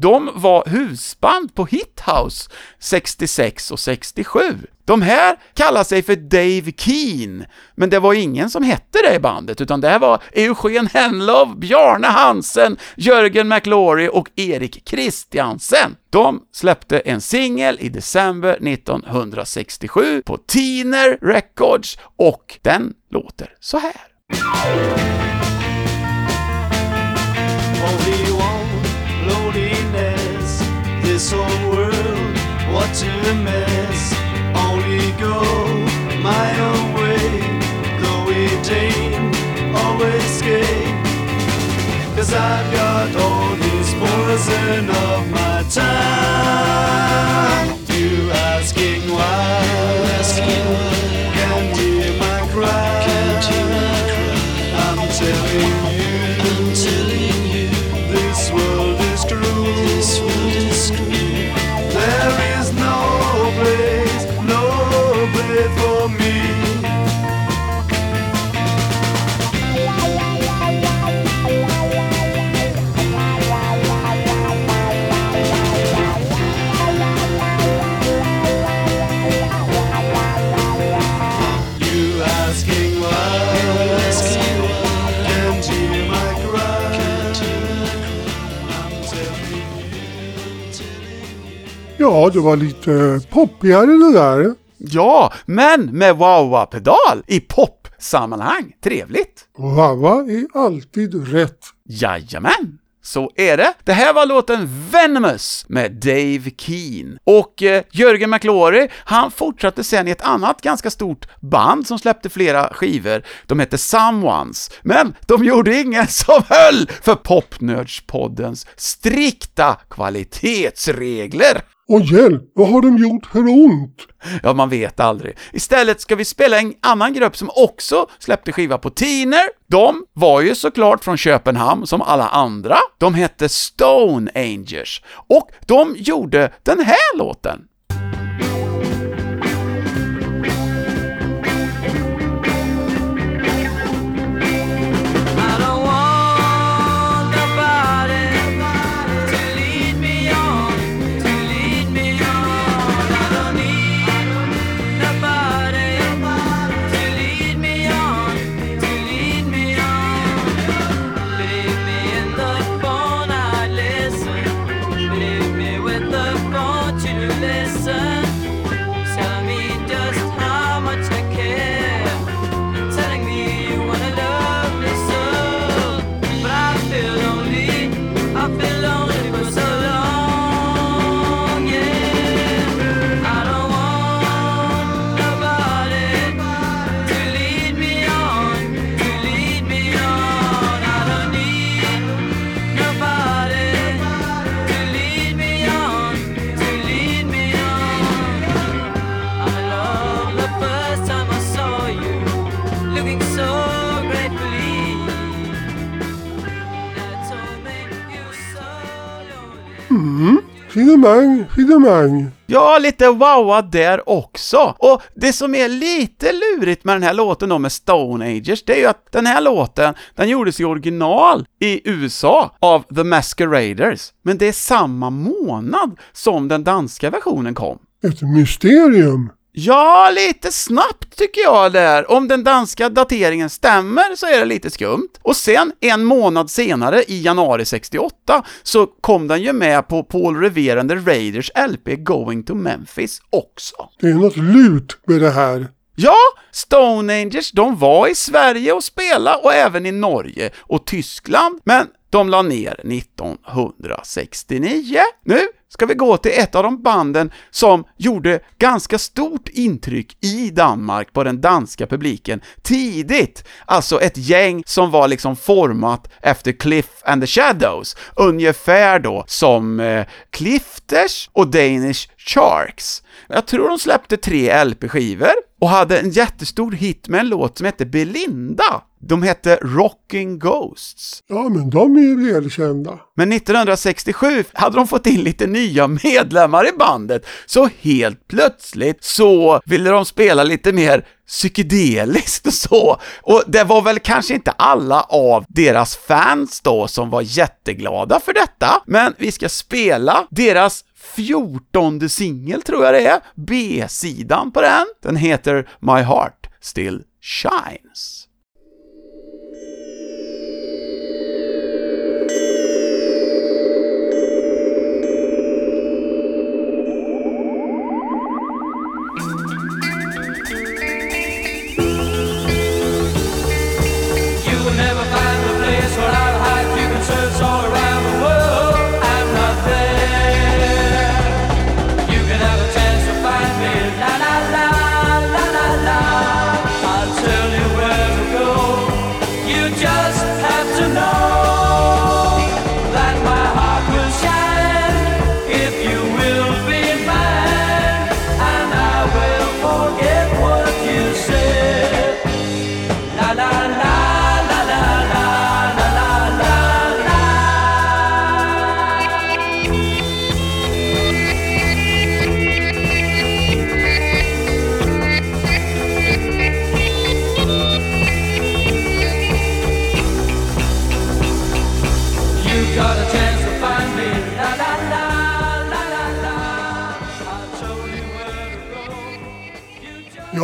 De var husband på Hithouse 66 och 67. De här kallar sig för Dave Keen, men det var ingen som hette det i bandet, utan det här var Eugen Henlov, Bjarne Hansen, Jörgen McLaury och Erik Christiansen. De släppte en singel i december 1967 på Tiner Records och den låter så här. A mess. Only go my own way, always I've got all this poison of my time. Ja, det var lite poppigare det där. Ja, men med wah-wah-pedal i pop-sammanhang. Trevligt! Wawa är alltid rätt. Jajamän! Så är det. Det här var låten Venomous med Dave Keen. Och eh, Jörgen McLaury, han fortsatte sen i ett annat ganska stort band som släppte flera skivor. De hette Someones, men de gjorde ingen som höll för Popnördspoddens strikta kvalitetsregler. Och hjälp, vad har de gjort för ont? Ja, man vet aldrig. Istället ska vi spela en annan grupp som också släppte skiva på Tiner. De var ju såklart från Köpenhamn som alla andra. De hette Stone Angels och de gjorde den här låten. Finemang, finemang. Ja, lite wowa där också. Och det som är lite lurigt med den här låten då med Stone Agers, det är ju att den här låten, den gjordes i original i USA av The Masqueraders, men det är samma månad som den danska versionen kom. Ett mysterium. Ja, lite snabbt tycker jag där. Om den danska dateringen stämmer så är det lite skumt. Och sen, en månad senare, i januari 68, så kom den ju med på Paul Revere and the Raiders LP Going to Memphis också. Det är något lut med det här. Ja, Stone Angels, de var i Sverige och spelade och även i Norge och Tyskland, men de la ner 1969. Nu ska vi gå till ett av de banden som gjorde ganska stort intryck i Danmark på den danska publiken tidigt. Alltså ett gäng som var liksom format efter Cliff and the Shadows, ungefär då som eh, Clifters och Danish Sharks. Jag tror de släppte tre LP-skivor och hade en jättestor hit med en låt som hette Belinda. De hette Rocking Ghosts. Ja, men de är ju välkända. Men 1967 hade de fått in lite nya medlemmar i bandet, så helt plötsligt så ville de spela lite mer psykedeliskt och så. Och det var väl kanske inte alla av deras fans då som var jätteglada för detta, men vi ska spela deras fjortonde singel tror jag det är, B-sidan på den. Den heter My Heart Still Shines.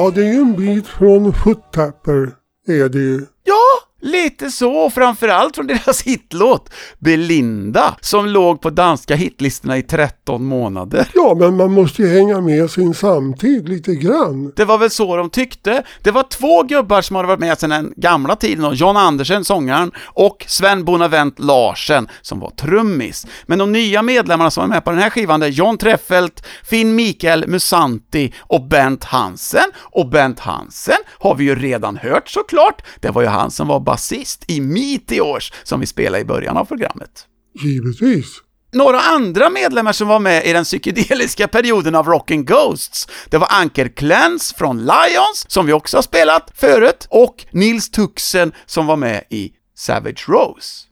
Ja, det är ju en bit från Foot Tapper, är det ju. Lite så, framförallt från deras hitlåt Belinda, som låg på danska hitlistorna i 13 månader. Ja, men man måste ju hänga med sin samtid lite grann. Det var väl så de tyckte. Det var två gubbar som hade varit med sedan den gamla tiden, och John Andersen, sångaren, och Sven Bonavent Larsen, som var trummis. Men de nya medlemmarna som var med på den här skivan, det är John Treffelt, Finn Mikael Musanti och Bent Hansen. Och Bent Hansen har vi ju redan hört såklart. Det var ju han som var basist i Meteors, som vi spelade i början av programmet. Givetvis. Några andra medlemmar som var med i den psykedeliska perioden av Rockin' Ghosts, det var Anker Klens från Lions, som vi också har spelat förut, och Nils Tuxen som var med i Savage Rose.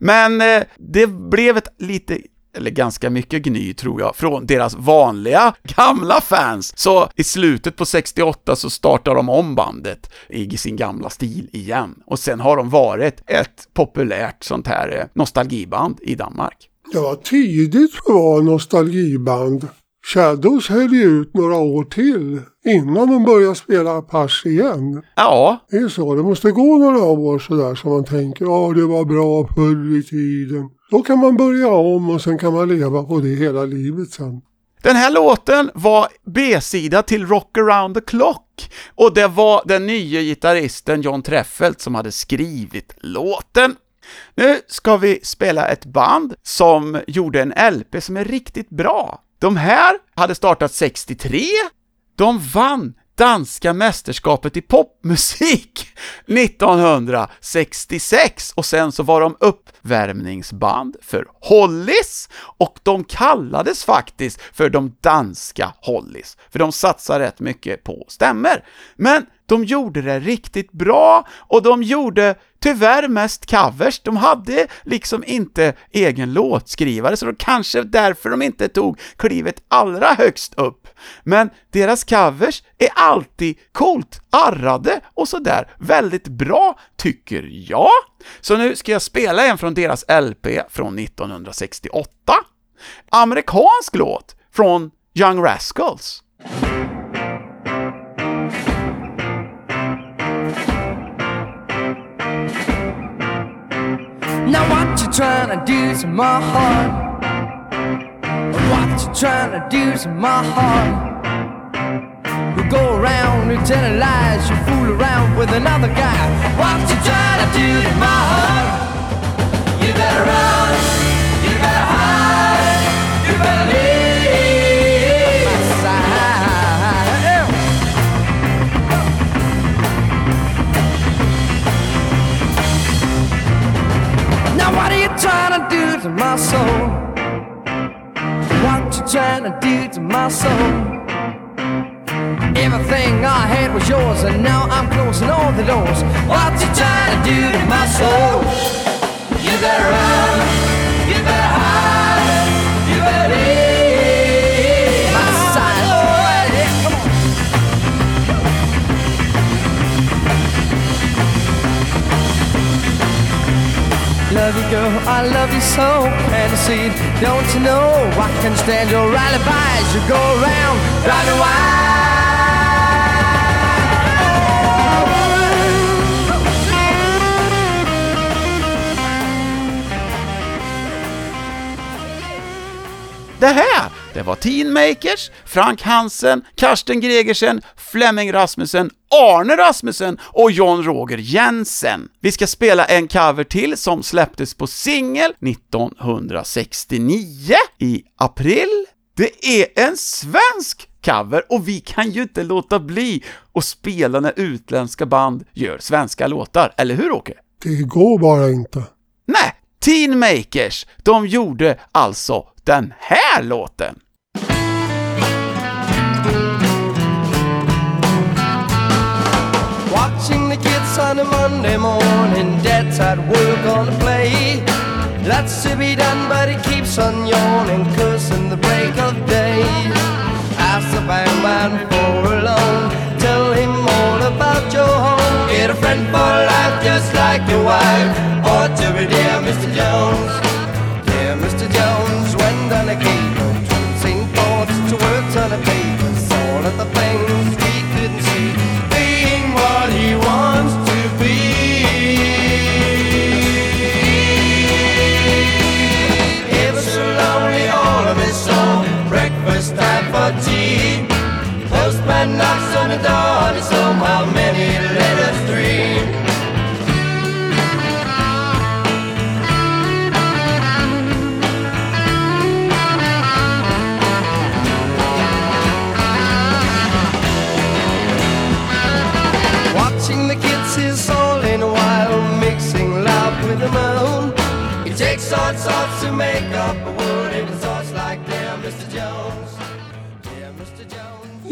Men eh, det blev ett lite eller ganska mycket gny tror jag, från deras vanliga gamla fans. Så i slutet på 68 så startar de om bandet i sin gamla stil igen. Och sen har de varit ett populärt sånt här eh, nostalgiband i Danmark. Ja, tidigt för att vara nostalgiband. Shadows höll ju ut några år till innan de började spela Apache igen. Ja, Det är så, det måste gå några år sådär som man tänker, ja det var bra förr i tiden. Då kan man börja om och sen kan man leva på det hela livet sen. Den här låten var B-sida till Rock around the clock och det var den nya gitarristen John Treffelt som hade skrivit låten. Nu ska vi spela ett band som gjorde en LP som är riktigt bra. De här hade startat 63, de vann danska mästerskapet i popmusik <laughs> 1966 och sen så var de uppvärmningsband för Hollies och de kallades faktiskt för de danska Hollies, för de satsar rätt mycket på stämmer. Men de gjorde det riktigt bra och de gjorde tyvärr mest covers. De hade liksom inte egen låtskrivare, så det kanske därför de inte tog klivet allra högst upp. Men deras covers är alltid coolt arrade och sådär väldigt bra, tycker jag. Så nu ska jag spela en från deras LP från 1968. Amerikansk låt från Young Rascals. What you trying to do to my heart? What you trying to do to my heart? You go around and telling lies, you fool around with another guy. What you trying to do to my heart? You better run, trying to do to my soul? What you trying to do to my soul? Everything I had was yours, and now I'm closing all the doors. What you trying to do to my soul? You better run, you better Love you, girl, I love you so. And I see, don't you know? I can stand your alibis. You go around, driving wild. Det här, det var Teen Makers, Frank Hansen, Karsten Gregersen, Flemming Rasmussen, Arne Rasmussen och John Roger Jensen. Vi ska spela en cover till som släpptes på singel 1969 i april. Det är en svensk cover och vi kan ju inte låta bli att spela när utländska band gör svenska låtar, eller hur Åke? Det går bara inte. Nej, Teen Makers, de gjorde alltså den här låten. A morning, Dad's at work on the play. Lots to be done, but he keeps on yawning, cursing the break of day. Ask the bangman for a loan, tell him all about your home. Get a friend for life, just like your wife. Or to be dear Mr. Jones. Dear Mr. Jones, when done a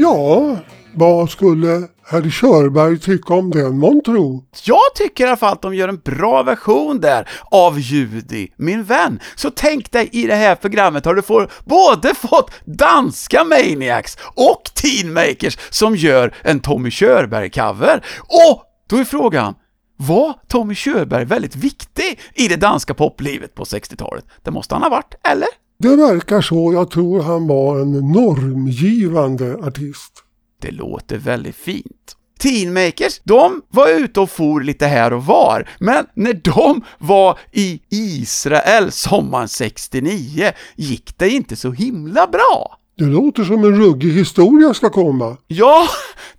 Ja, vad skulle herr Körberg tycka om den månntro? Jag tycker i alla fall att de gör en bra version där av Judy, min vän. Så tänk dig i det här programmet har du får både fått danska Maniacs och Teen Makers som gör en Tommy Körberg-cover. Och då är frågan, var Tommy Körberg väldigt viktig i det danska poplivet på 60-talet? Det måste han ha varit, eller? Det verkar så. Jag tror han var en normgivande artist. Det låter väldigt fint. Teenmakers, de var ute och for lite här och var, men när de var i Israel sommaren 69 gick det inte så himla bra. Det låter som en ruggig historia ska komma. Ja,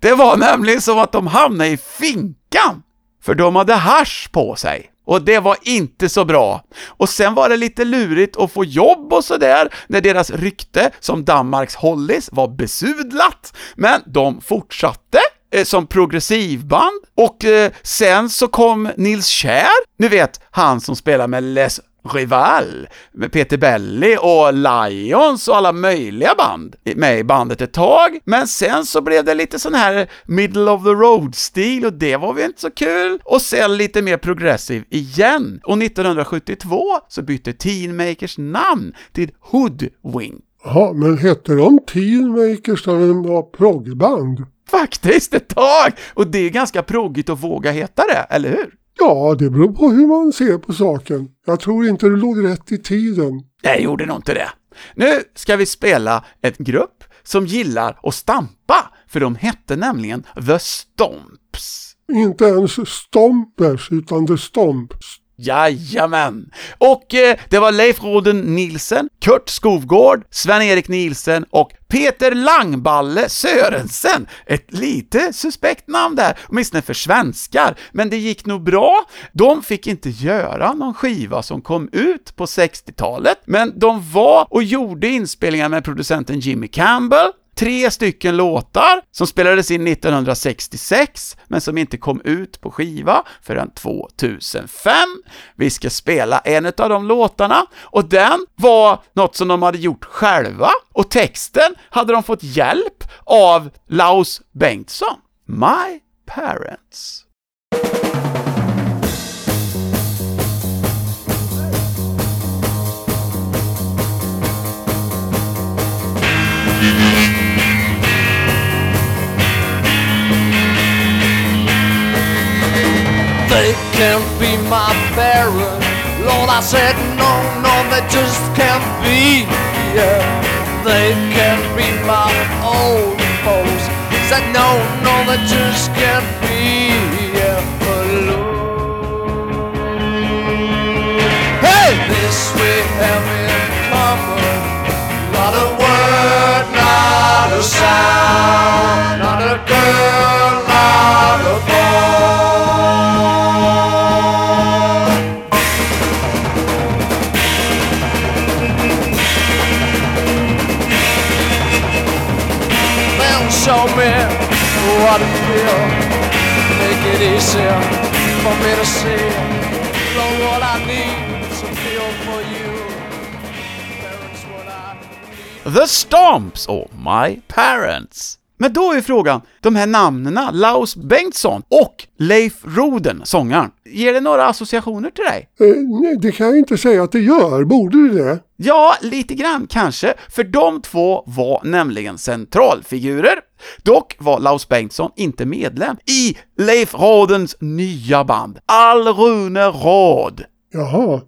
det var nämligen som att de hamnade i finkan, för de hade hasch på sig. Och det var inte så bra. Och sen var det lite lurigt att få jobb och sådär, när deras rykte som Danmarks Hollies var besudlat. Men de fortsatte eh, som progressivband, och eh, sen så kom Nils Kjär, ni vet, han som spelar med Les Rival, med Peter Belly och Lions och alla möjliga band med i bandet ett tag, men sen så blev det lite sån här middle of the road-stil och det var väl inte så kul, och sen lite mer progressiv igen. Och 1972 så bytte Teenmakers namn till Hoodwink. Jaha, men hette de Teenmakers när de var proggband? Faktiskt ett tag! Och det är ganska proggigt att våga heta det, eller hur? Ja, det beror på hur man ser på saken. Jag tror inte det låg rätt i tiden. Nej, gjorde nog inte det. Nu ska vi spela en grupp som gillar att stampa, för de hette nämligen The Stomps. Inte ens Stompers, utan The Stomps. Jajamän! Och eh, det var Leif Roden Nielsen, Kurt Skovgård, Sven-Erik Nielsen och Peter Langballe Sörensen. Ett lite suspekt namn där, åtminstone för svenskar, men det gick nog bra. De fick inte göra någon skiva som kom ut på 60-talet, men de var och gjorde inspelningar med producenten Jimmy Campbell, tre stycken låtar som spelades in 1966, men som inte kom ut på skiva förrän 2005. Vi ska spela en av de låtarna, och den var något som de hade gjort själva, och texten hade de fått hjälp av Laus Bengtsson. My Parents. They can't be my parents. Lord, I said no, no, they just can't be. Yeah, they can't be my old folks. Said no, no, they just can't be. Yeah, but look, hey, this we have in common. Not a word, not a sound, easier for me to see. Lord, what I need a feel for you. Parents, what I need. The Stomps och My Parents. Men då är frågan, de här namnena, Laus Bengtsson och Leif Roden, sångaren, ger det några associationer till dig? Eh, nej, det kan jag inte säga att det gör. Borde det det? Ja, lite grann kanske, för de två var nämligen centralfigurer. Dock var Laus Bengtsson inte medlem i Leif Rodens nya band, Alrune Råd. Jaha.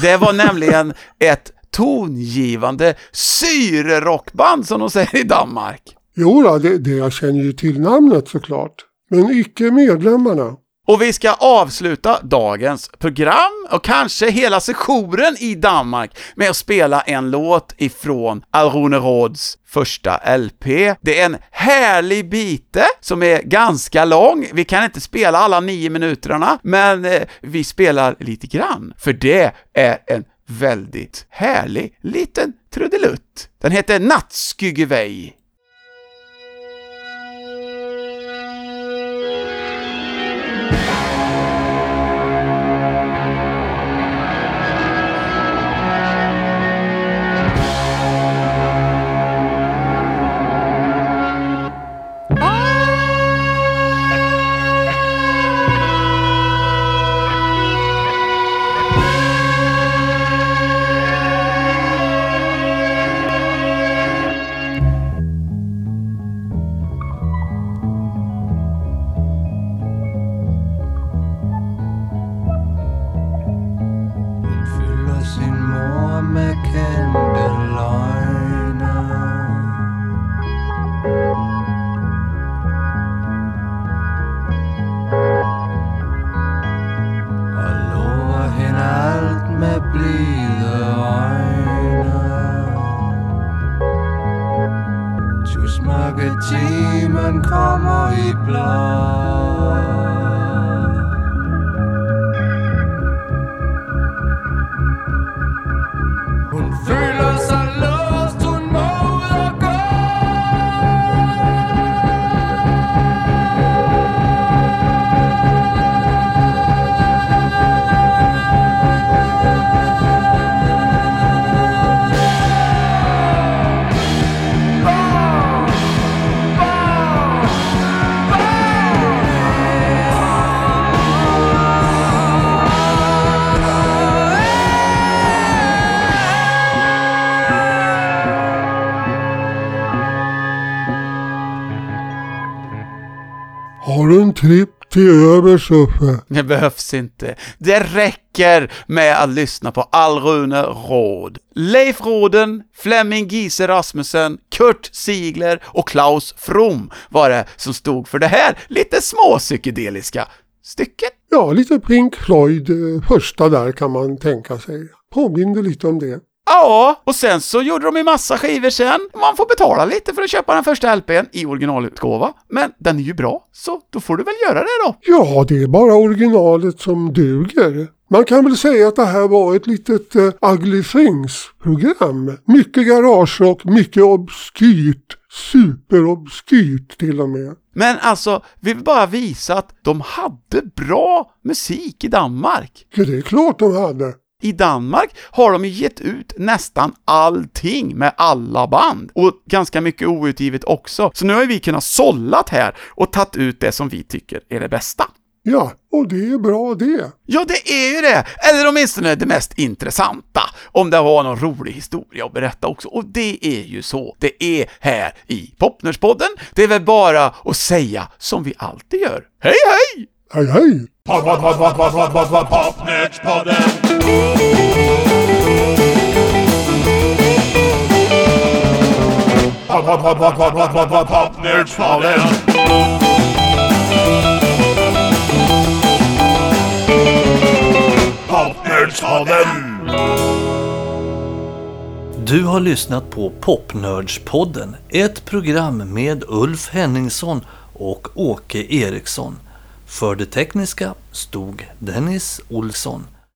Det var nämligen ett tongivande syrerockband som de säger i Danmark. Jo, då, det, det jag känner ju till namnet såklart. Men icke medlemmarna. Och vi ska avsluta dagens program och kanske hela sessionen i Danmark med att spela en låt ifrån Alrune Råds första LP. Det är en härlig bite som är ganska lång. Vi kan inte spela alla nio minuterna, men eh, vi spelar lite grann, för det är en väldigt härlig liten trudelutt. Den heter Nattskyggevej. Till övers Uffe? Det behövs inte. Det räcker med att lyssna på Alrune Råd. Leif Råden, Flemming Giese Rasmussen, Kurt Sigler och Klaus From var det som stod för det här lite småpsykedeliska stycket. Ja, lite Pink Floyd eh, första där kan man tänka sig. Påminner lite om det. Ja, och sen så gjorde de ju massa skivor sen. Man får betala lite för att köpa den första LPn i originalutgåva. Men den är ju bra, så då får du väl göra det då. Ja, det är bara originalet som duger. Man kan väl säga att det här var ett litet uh, Ugly Things-program. Mycket garage och mycket obskyrt superobskyrt till och med. Men alltså, vi vill bara visa att de hade bra musik i Danmark. Ja, det är klart de hade. I Danmark har de ju gett ut nästan allting med alla band. Och ganska mycket outgivet också. Så nu har vi kunnat sållat här och tagit ut det som vi tycker är det bästa. Ja, och det är bra det. Ja, det är ju det! Eller åtminstone det mest intressanta, om det var någon rolig historia att berätta också. Och det är ju så det är här i Popnörspodden. Det är väl bara att säga som vi alltid gör. Hej, hej! Hej hej! Pop, pop, pop, pop, pop, pop, pop, pop, Popnördspodden. Pop, pop, pop, pop, pop, pop, pop, pop, Popnördspodden. Popnördspodden. Du har lyssnat på Popnördspodden, ett program med Ulf Henningsson och Åke Eriksson. För det tekniska stod Dennis Olsson.